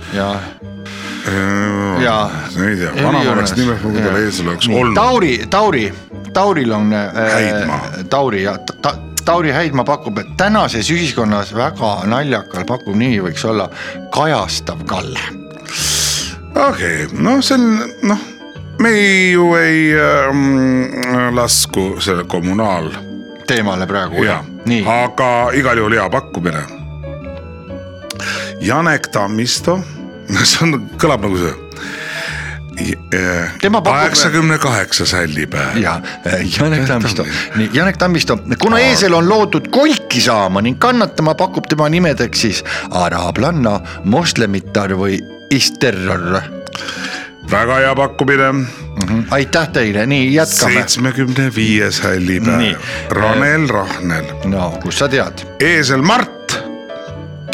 Ja Jaa.
ei tea, vanaema
Jürnas.
oleks nime, kui tal
Jaa.
eesel oleks olnud.
Tauri, Tauri, Tauril on äh. Tauri ja ta, ta, Tauri Häidmaa pakub, et tänases ühiskonnas väga naljakal pakub nimi võiks olla kajastav Kalle.
okei okay., noh, see on noh, me ju ei ähm, lasku selle kommunaal
teemale praegu
ja
jah,
aga igal juhul hea pakkumine. Janek Tammisto, [laughs] see on, kõlab nagu see.
Tema pakub-
kaheksakümne kaheksas hällipäev.
ja äh, Janek Tammisto, nii Janek Tammisto, kuna eesel on loodud kolki saama ning kannatama, pakub tema nimedeks siis araablanna, moslemitar või isterror.
väga hea pakkumine,
aitäh teile, nii jätkame.
seitsmekümne viies
Nii.
hällipäev, Ranel Rahnel,
no kust sa tead?
eesel Mart,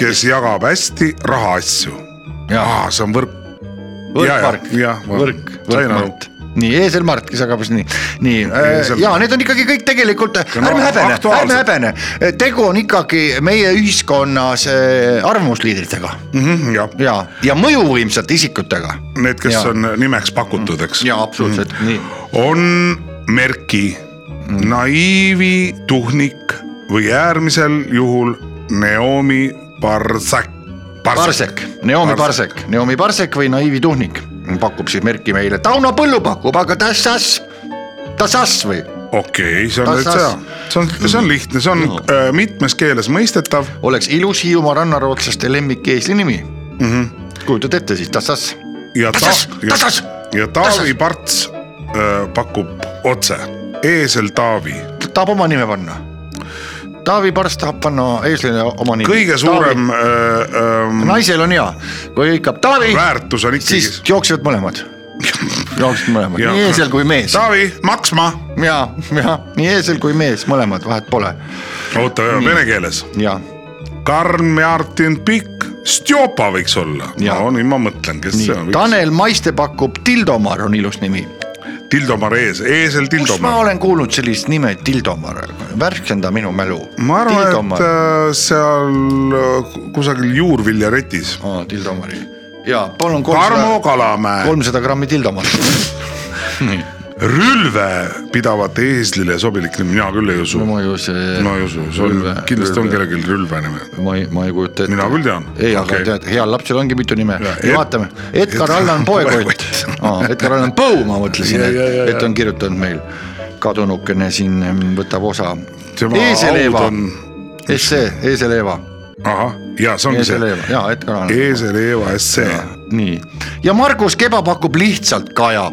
kes jagab hästi rahaasju.
Jaa.
see on võrk,
võrkpark, võrk, võrkmart. nii eesel Mart, kes jagab nii, nii
Eesel-
ja need on ikkagi kõik tegelikult,
no
ärme häbene, ärme häbene, tegu on ikkagi meie ühiskonnas äh, arvamusliidritega
Mhm, jah,
ja, ja mõjuvõimsate isikutega.
need, kes
Ja.
on nimeks pakutud, eks.
ja absoluutselt mm., nii.
on Merki, naiivi tuhnik või äärmisel juhul Naomi Barzak.
Parsek, Naomi Parsek, Naomi Parsek või Naivi Tuhnik pakub siis Merki meile, Tauno Põllu pakub, aga tassas, tassas või?
okei okay,, see on täitsa hea see on, see on lihtne, see on
No.
äh, mitmes keeles mõistetav.
oleks ilus Hiiumaa rannarootslaste lemmikeesli nimi mm.
Mhm.
-hmm. kujutad ette siis, tassas,
ja ta-
Tassas!,
ja,
Tassas!
ja Taavi Parts äh, pakub otse, eesel Taavi,
tahab oma nime panna. Taavi Parts tahab panna eeslile oma nime.
kõige suurem äh, äh,
naisel on hea, kui hõikab Taavi,
väärtus on ikkagi
siis jooksevad mõlemad. [laughs] jooksevad mõlemad, nii eesel kui mees.
Taavi, maksma,
ja, ja nii eesel kui mees, mõlemad, vahet pole.
Oota, vene keeles.
ja
Karl-Martin Pikk, Stjopa võiks olla, no nüüd ma mõtlen, kes see on
nii, Tanel Maiste pakub Tildomar on ilus nimi.
Tildomar ees, eesel
kus ma olen kuulnud sellist nime Tildomar, värskenda minu mälu.
ma arvan, et äh, seal äh, kusagil juurviljaretis.
aa, Tildomari ja palun
Tarmo Kalamäe,
kolmsada grammi Tildomar. [laughs]
Rülve pidavat eeslile sobilik nimi, mina küll ei usu
no. ma ei usu.
ma ei usu, see on, kindlasti on kellelgi Rülve nimi.
ma ei, ma ei kujuta ette.
Mina küll tean.
ei, aga
Okei.
tead, heal lapsel ongi mitu nime
et-
vaatame, Edgar Allan Poekott, Edgar Allan Poe, ma mõtlesin,
ja.
et on kirjutanud meil. kadunukene siin võtab osa. Eesel-Eeva
on-,
essee, Eesel-Eeva,
ahah, ja see ongi see,
Eesel-Eeva ja Edgar Allan.
eesel Eeva essee.
nii, ja Margus Keba pakub lihtsalt Kaja.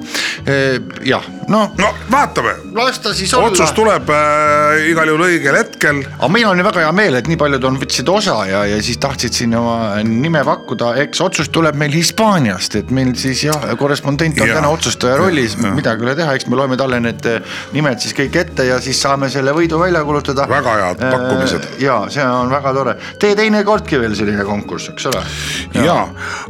jah, no
no vaatame,
las ta siis olla.
otsus tuleb äh, igal juhul õigel hetkel.
aga meil on ju väga hea meel, et nii paljud on võtsid osa ja, ja siis tahtsid siin oma nime pakkuda, eks otsus tuleb meil Hispaaniast, et meil siis jah, korrespondent on
Ja.
ja. täna otsustaja rollis,
Ja.
midagi ei ole teha, eks me loeme talle need eh, nimed siis kõik ette ja siis saame selle võidu välja kuulutada.
Väga head pakkumised.
ja see on väga tore, tee teinekordki veel selline konkurss, eks ole.
ja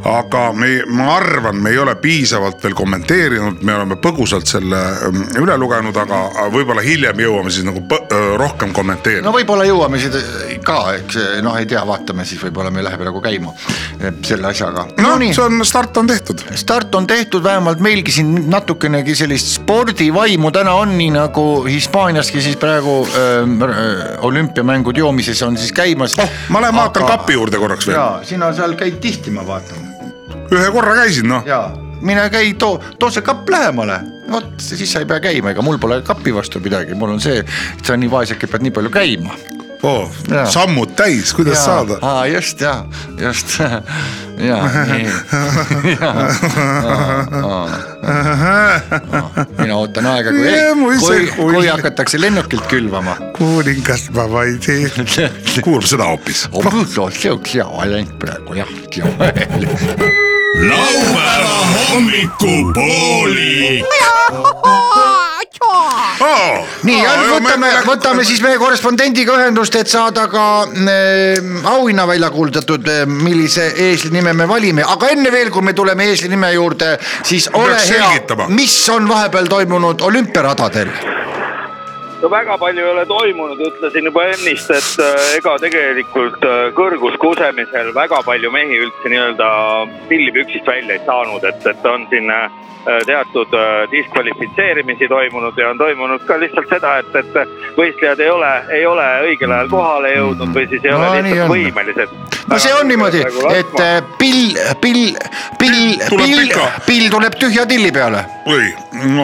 aga me, ma arvan, me ei ole piisavalt veel kommenteerinud, me oleme põgusalt selle ähm, üle lugenud, aga võib-olla hiljem jõuame siis nagu öö, rohkem kommenteerida
no võib-olla jõuame seda ka, eks noh, ei tea, vaatame siis võib-olla meil läheb nagu käima selle asjaga.
noh, see on, start on tehtud.
start on tehtud, vähemalt meilgi siin natukenegi sellist spordivaimu täna on, nii nagu Hispaaniaski siis praegu ähm, äh, olümpiamängud joomises on siis käimas
oh, ma lähen vaatan kapi juurde korraks veel.
ja sina seal käid tihti, ma vaatan
ühe korra käisin, noh.
ja mine käi, too, too see kapp lähemale, vot siis sa ei pea käima, ega mul pole kapi vastu midagi, mul on see, et sa nii vaeseke pead nii palju käima.
Oh,
Jaa.
sammud täis, kuidas saada?
aa just ja, just [laughs] ja nii. [laughs] mina ootan aega, kui, kui,
kui-
hakatakse lennukilt külvama.
kuningas ma vaid ei, [laughs] kuulab seda hoopis.
siukse hea valent praegu jah.
Laupäeva hommikupooli.
nii, võtame, võtame siis meie korrespondendiga ühendust, et saada ka äh, auhinna välja kuulutatud, millise eesli nime me valime, aga enne veel, kui me tuleme eesli nime juurde, siis ole
Peaks
hea
selgitama.,
mis on vahepeal toimunud olümpiaradadel?
No väga palju ei ole toimunud, ütlesin juba ennist, et äh, ega tegelikult äh, kõrguskusemisel väga palju mehi üldse nii-öelda pillipüksist välja ei saanud, et, et on siin äh, teatud diskvalifitseerimisi toimunud ja on toimunud ka lihtsalt seda, et, et võistlejad ei ole, ei ole õigel ajal kohale jõudnud või siis ei
No
ole lihtsalt võimelised.
no see on niimoodi, et äh, pill, pill, pill, pill pill tuleb tühja tilli peale.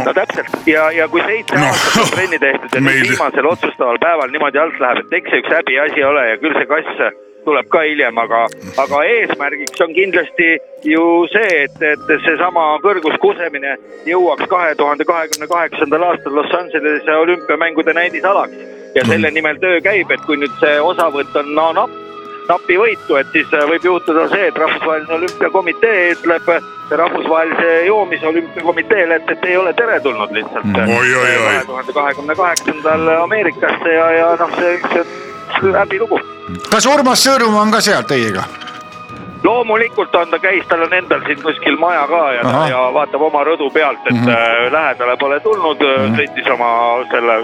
no
täpselt. Ja, ja kui seitse
No,
aastat on trenni tehtud ja
meil-
viimasel otsustaval päeval niimoodi alt läheb, et eks see üks häbiasi ole ja küll see kass tuleb ka hiljem, aga, aga eesmärgiks on kindlasti ju see, et, et seesama kõrguskusemine jõuaks kahe tuhande kahekümne kaheksandal aastal Los Angelese olümpiamängude näidisalaks. ja selle nimel töö käib, et kui nüüd see osavõtt on no, napp, napi võitu, et siis äh, võib juhtuda see, et rahvusvaheline olümpiakomitee ütleb rahvusvahelise joomise olümpiakomiteele, et, et ei ole teretulnud lihtsalt
Oi-oi-oi.
kahe tuhande kahekümne kaheksandal Ameerikasse ja, ja noh, see, see on häbilugu.
kas Urmas Sõõrumaa on ka seal teiega?
Loomulikult on ta käis, tal on endal siin kuskil maja ka ja, ja vaatab oma rõdu pealt, et mm -hmm. lähedale pole tulnud mm, -hmm. sõitis oma selle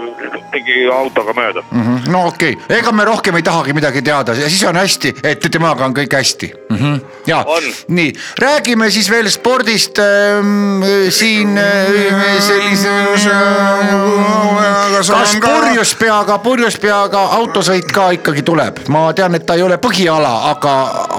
mingi autoga mööda.
no okei okay., ega me rohkem ei tahagi midagi teada ja siis on hästi, et temaga on kõik hästi mm. -hmm. ja
On.
nii, räägime siis veel spordist ähm, siin äh, sellise
sul
kas
on ka
purjuspeaga, purjuspeaga autosõit ka ikkagi tuleb, ma tean, et ta ei ole põhiala, aga,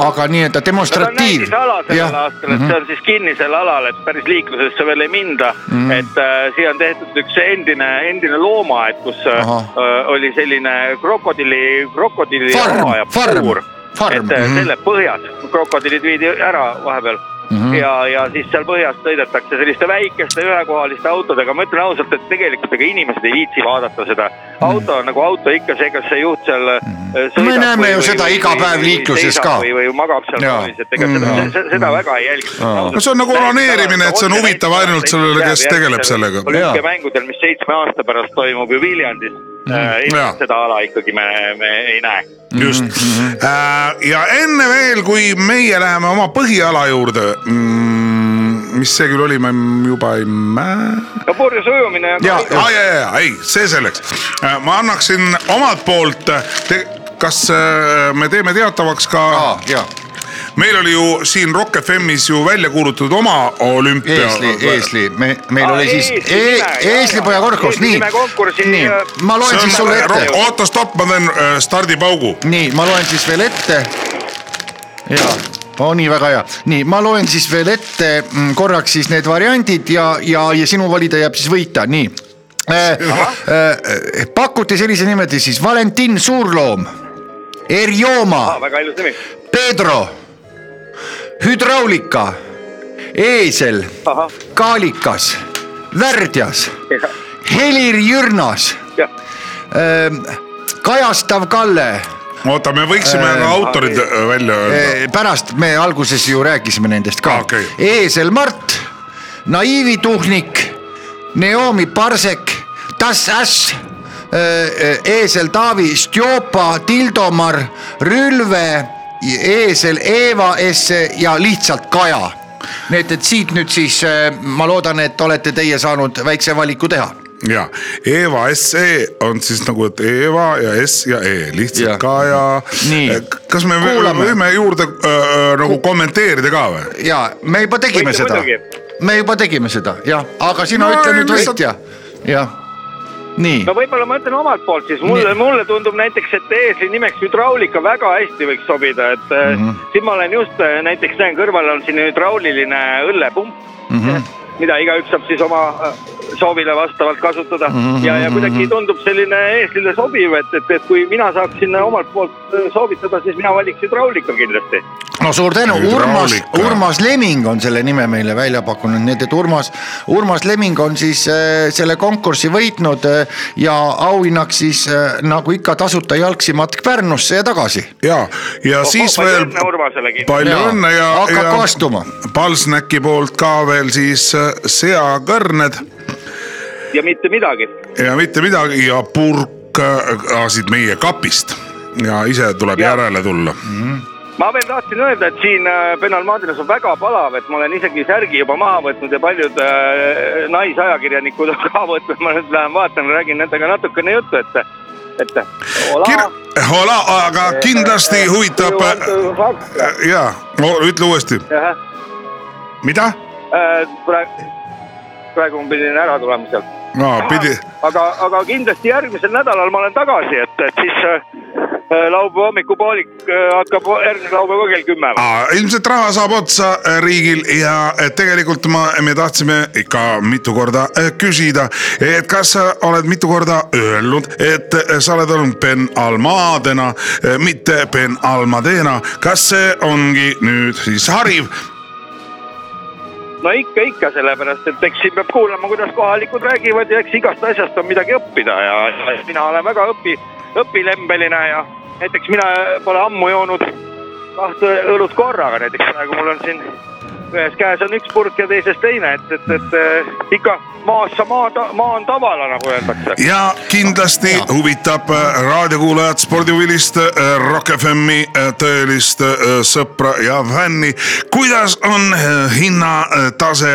aga nii-öelda demonstratiiv.
sellel aastal, et see on siis kinnisel alal, et päris liiklusesse veel ei minda mm. -hmm. et äh, siia on tehtud üks endine, endine loomaaed, kus äh,
Ahah.
oli selline krokodilli, krokodilli
Farm, farm,
puur.
farm,
et äh,
mhm.
selle põhjas, krokodillid viidi ära vahepeal mm -hmm. ja, ja siis seal põhjas sõidetakse selliste väikeste ühekohaliste autodega, ma ütlen ausalt, et tegelikult ega inimesed ei viitsi vaadata seda. auto on nagu auto ikka, see, kas see juht seal äh, sõidab
Me näeme
või-
ju seda
või-
iga päev liikluses ka.
või, või magab seal
Jaa.
roolis, et ega seda, seda väga ei jälgita.
no see on nagu onaneerimine, et see on huvitav ainult sellele, kes tegeleb sellega.
olümpiamängudel, mis seitsme aasta pärast toimub ju Viljandis
Mhm.
äh,
Jaa.,
seda ala ikkagi me, me ei näe.
just. ja enne veel, kui meie läheme oma põhiala juurde, mis see küll oli, ma juba ei mäleta.
no purjus ujumine
Ja-
ja, ja, ja ei, see selleks. ma annaksin omalt poolt, kas äh, me teeme teatavaks ka
ja
meil oli ju siin Rock FM-is ju välja kuulutatud oma olümpia.
eesli, eesli, me, meil
Aa,
oli siis e
jaa,
eeslipoja
jaa.
konkurss, nii nii
äh,
ma loen siis
on
sulle ette,
oota, stopp, ma teen äh, stardipaugu.
nii ma loen siis veel ette. ja, oh nii väga hea, nii ma loen siis veel ette mm, korraks siis need variandid ja, ja, ja sinu valida jääb siis võita, nii äh,. Äh, pakuti sellise nimetusi siis Valentin Suurloom, Erjooma
Ah, väga ilus nimi.
Pedro, hüdraulika, eesel, kaalikas, värdjas,
jah,
Helir Jürnas,
jah.
kajastav Kalle.
oota, me võiksime
Äh,
ka autorid äh, välja öelda.
pärast me alguses ju rääkisime nendest ka
Okei.
eesel Mart, naiivi Tuhnik, Naomi Parsek, Das Äss, eesel Taavi, Stjopa, Tildomar, Rülve, eesel Eeva Esse ja lihtsalt Kaja. nii et, et siit nüüd siis äh, ma loodan, et olete teie saanud väikse valiku teha
ja Eva SE on siis nagu, et Eva ja S ja E lihtsalt
Ja.
ka ja
Nii..
kas me
Kuulame.
võime juurde äh, nagu kommenteerida ka või?
ja me juba tegime
Võite
seda me juba tegime seda jah, aga sina
No
no, ütle nüüd
lihtsalt-
võitja, jah, nii
no võib-olla ma ütlen omalt poolt siis, mulle mulle tundub näiteks, et eesli nimeks hüdraulika väga hästi võiks sobida, et mm. -hmm. siin ma olen just äh, näiteks näen kõrval on siin hüdrauliline õllepump mm. -hmm. Mida igaüks saab siis oma äh, soovile vastavalt kasutada mm -hmm. ja, ja kuidagi tundub selline eeslile sobiv, et, et, et kui mina saaksin omalt poolt äh, soovitada, siis mina valiks hüdraulika kindlasti.
no suur tänu, Urmas. Urmas Leming on selle nime meile välja pakkunud, nii et, et Urmas, Urmas Leming on siis äh, selle konkursi võitnud äh, ja auhinnaks siis äh, nagu ikka tasuta jalgsimatk Pärnusse ja tagasi.
ja, ja siis
palju
veel
õnne Urmasele kindlasti.
palju õnne ja,
Hakaku
ja
astuma.
Palsnäki poolt ka veel siis äh, seakõrned
ja mitte midagi.
ja mitte midagi ja purk äh, meie kapist ja ise tuleb
Ja.
järele tulla.
ma veel tahtsin öelda, et siin äh, Benalmadinas on väga palav, et ma olen isegi särgi juba maha võtnud ja paljud äh, naisajakirjanikud on [laughs] ka võtnud, ma nüüd lähen vaatan, räägin nendega natukene juttu, et, et.
Hola, aga kindlasti huvitab äh, ja ütle uuesti, mida?
praegu, praegu ma pidin ära tulema sealt.
no pidi,
aga, aga kindlasti järgmisel nädalal ma olen tagasi, et, et siis äh, laupäeva hommikupoolik äh, hakkab järgmine laupäev ka kell kümme.
ilmselt raha saab otsa äh, riigil ja äh, tegelikult ma, me tahtsime ikka mitu korda äh, küsida, et kas sa oled mitu korda öelnud, et äh, sa oled olnud Ben Almadena, mitte Ben Almadena, kas see ongi nüüd siis hariv?
No ikka, ikka sellepärast, et eks siin peab kuulama, kuidas kohalikud räägivad ja eks igast asjast on midagi õppida ja, ja mina olen väga õpi, õpilembeline ja näiteks mina pole ammu joonud kahte õlut korraga, näiteks praegu mul on siin ühes käes on üks purk ja teises teine, et, et, et äh, ikka maassa maa, maa on tavala, nagu öeldakse.
ja kindlasti huvitab äh, raadiokuulajat, spordihuvilist, Rock FM-i tõelist sõpra ja fänni, kuidas on hinnatase,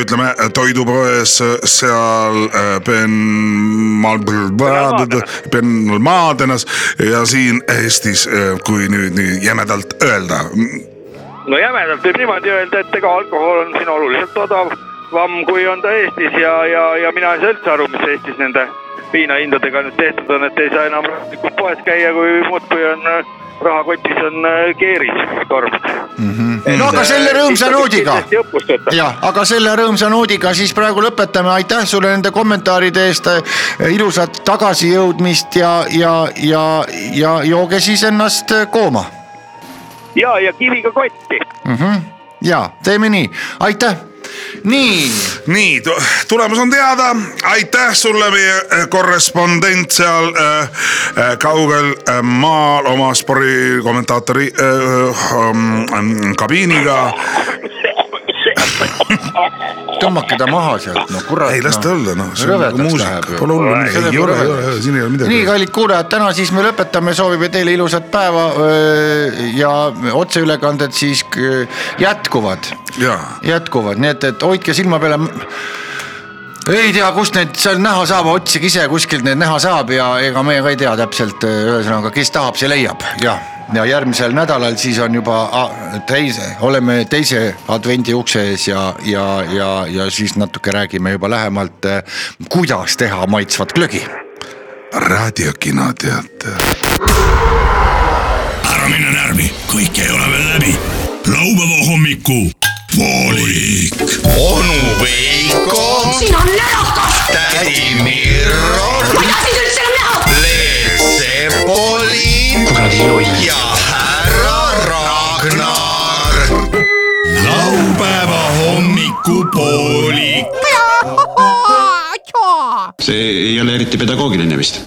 ütleme toidupoes seal äh, Ben
Almadenas.
Ben Maadenas ja siin Eestis, kui nüüd nii jämedalt öelda.
No jämedalt võib niimoodi öelda, et ega alkohol on siin oluliselt odavam, kui on ta Eestis ja, ja, ja mina ei saa üldse aru, mis Eestis nende viinahindadega nüüd tehtud on, et ei saa enam poes käia, kui muudkui on äh, rahakotis on äh, keeris torm.
no aga selle rõõmsa noodiga. jah, aga selle rõõmsa noodiga siis praegu lõpetame, aitäh sulle nende kommentaaride eest, ilusat tagasijõudmist ja, ja, ja, ja jooge siis ennast kooma
ja, ja kiviga kotti.
ja teeme nii, aitäh, nii.
Nii, tulemus on teada, aitäh sulle, meie äh, korrespondent seal äh, äh, kaugel äh, maal oma spordikommentaatori äh, ähm, kabiiniga.
Tõmmake ta maha sealt, no kurat.
ei, las ta olla, noh, see on nagu muusika pole hullu,
See
ei ole, ei ole, siin ei ole
nii,
midagi.
kallid kuulajad, täna siis me lõpetame, soovime teile ilusat päeva ja otseülekanded siis jätkuvad, jätkuvad, nii et, et hoidke silma peal. ei tea, kust neid seal näha saab, otsige ise kuskilt neid näha saab ja ega meie ka ei tea täpselt, ühesõnaga, kes tahab, see leiab. Ja, ja järgmisel nädalal siis on juba teise, oleme teise advendi ukse ees ja, ja, ja, ja siis natuke räägime juba lähemalt, kuidas teha maitsvat glögi
raadiokino teater.
ära mine närvi, kõik ei ole veel läbi. laupäeva hommiku poolik.
onu Veiko,
siin on närakas,
tädi
ei taha sind üldse
ja härra Ragnar.
laupäeva hommikupoolik.
see ei ole eriti pedagoogiline vist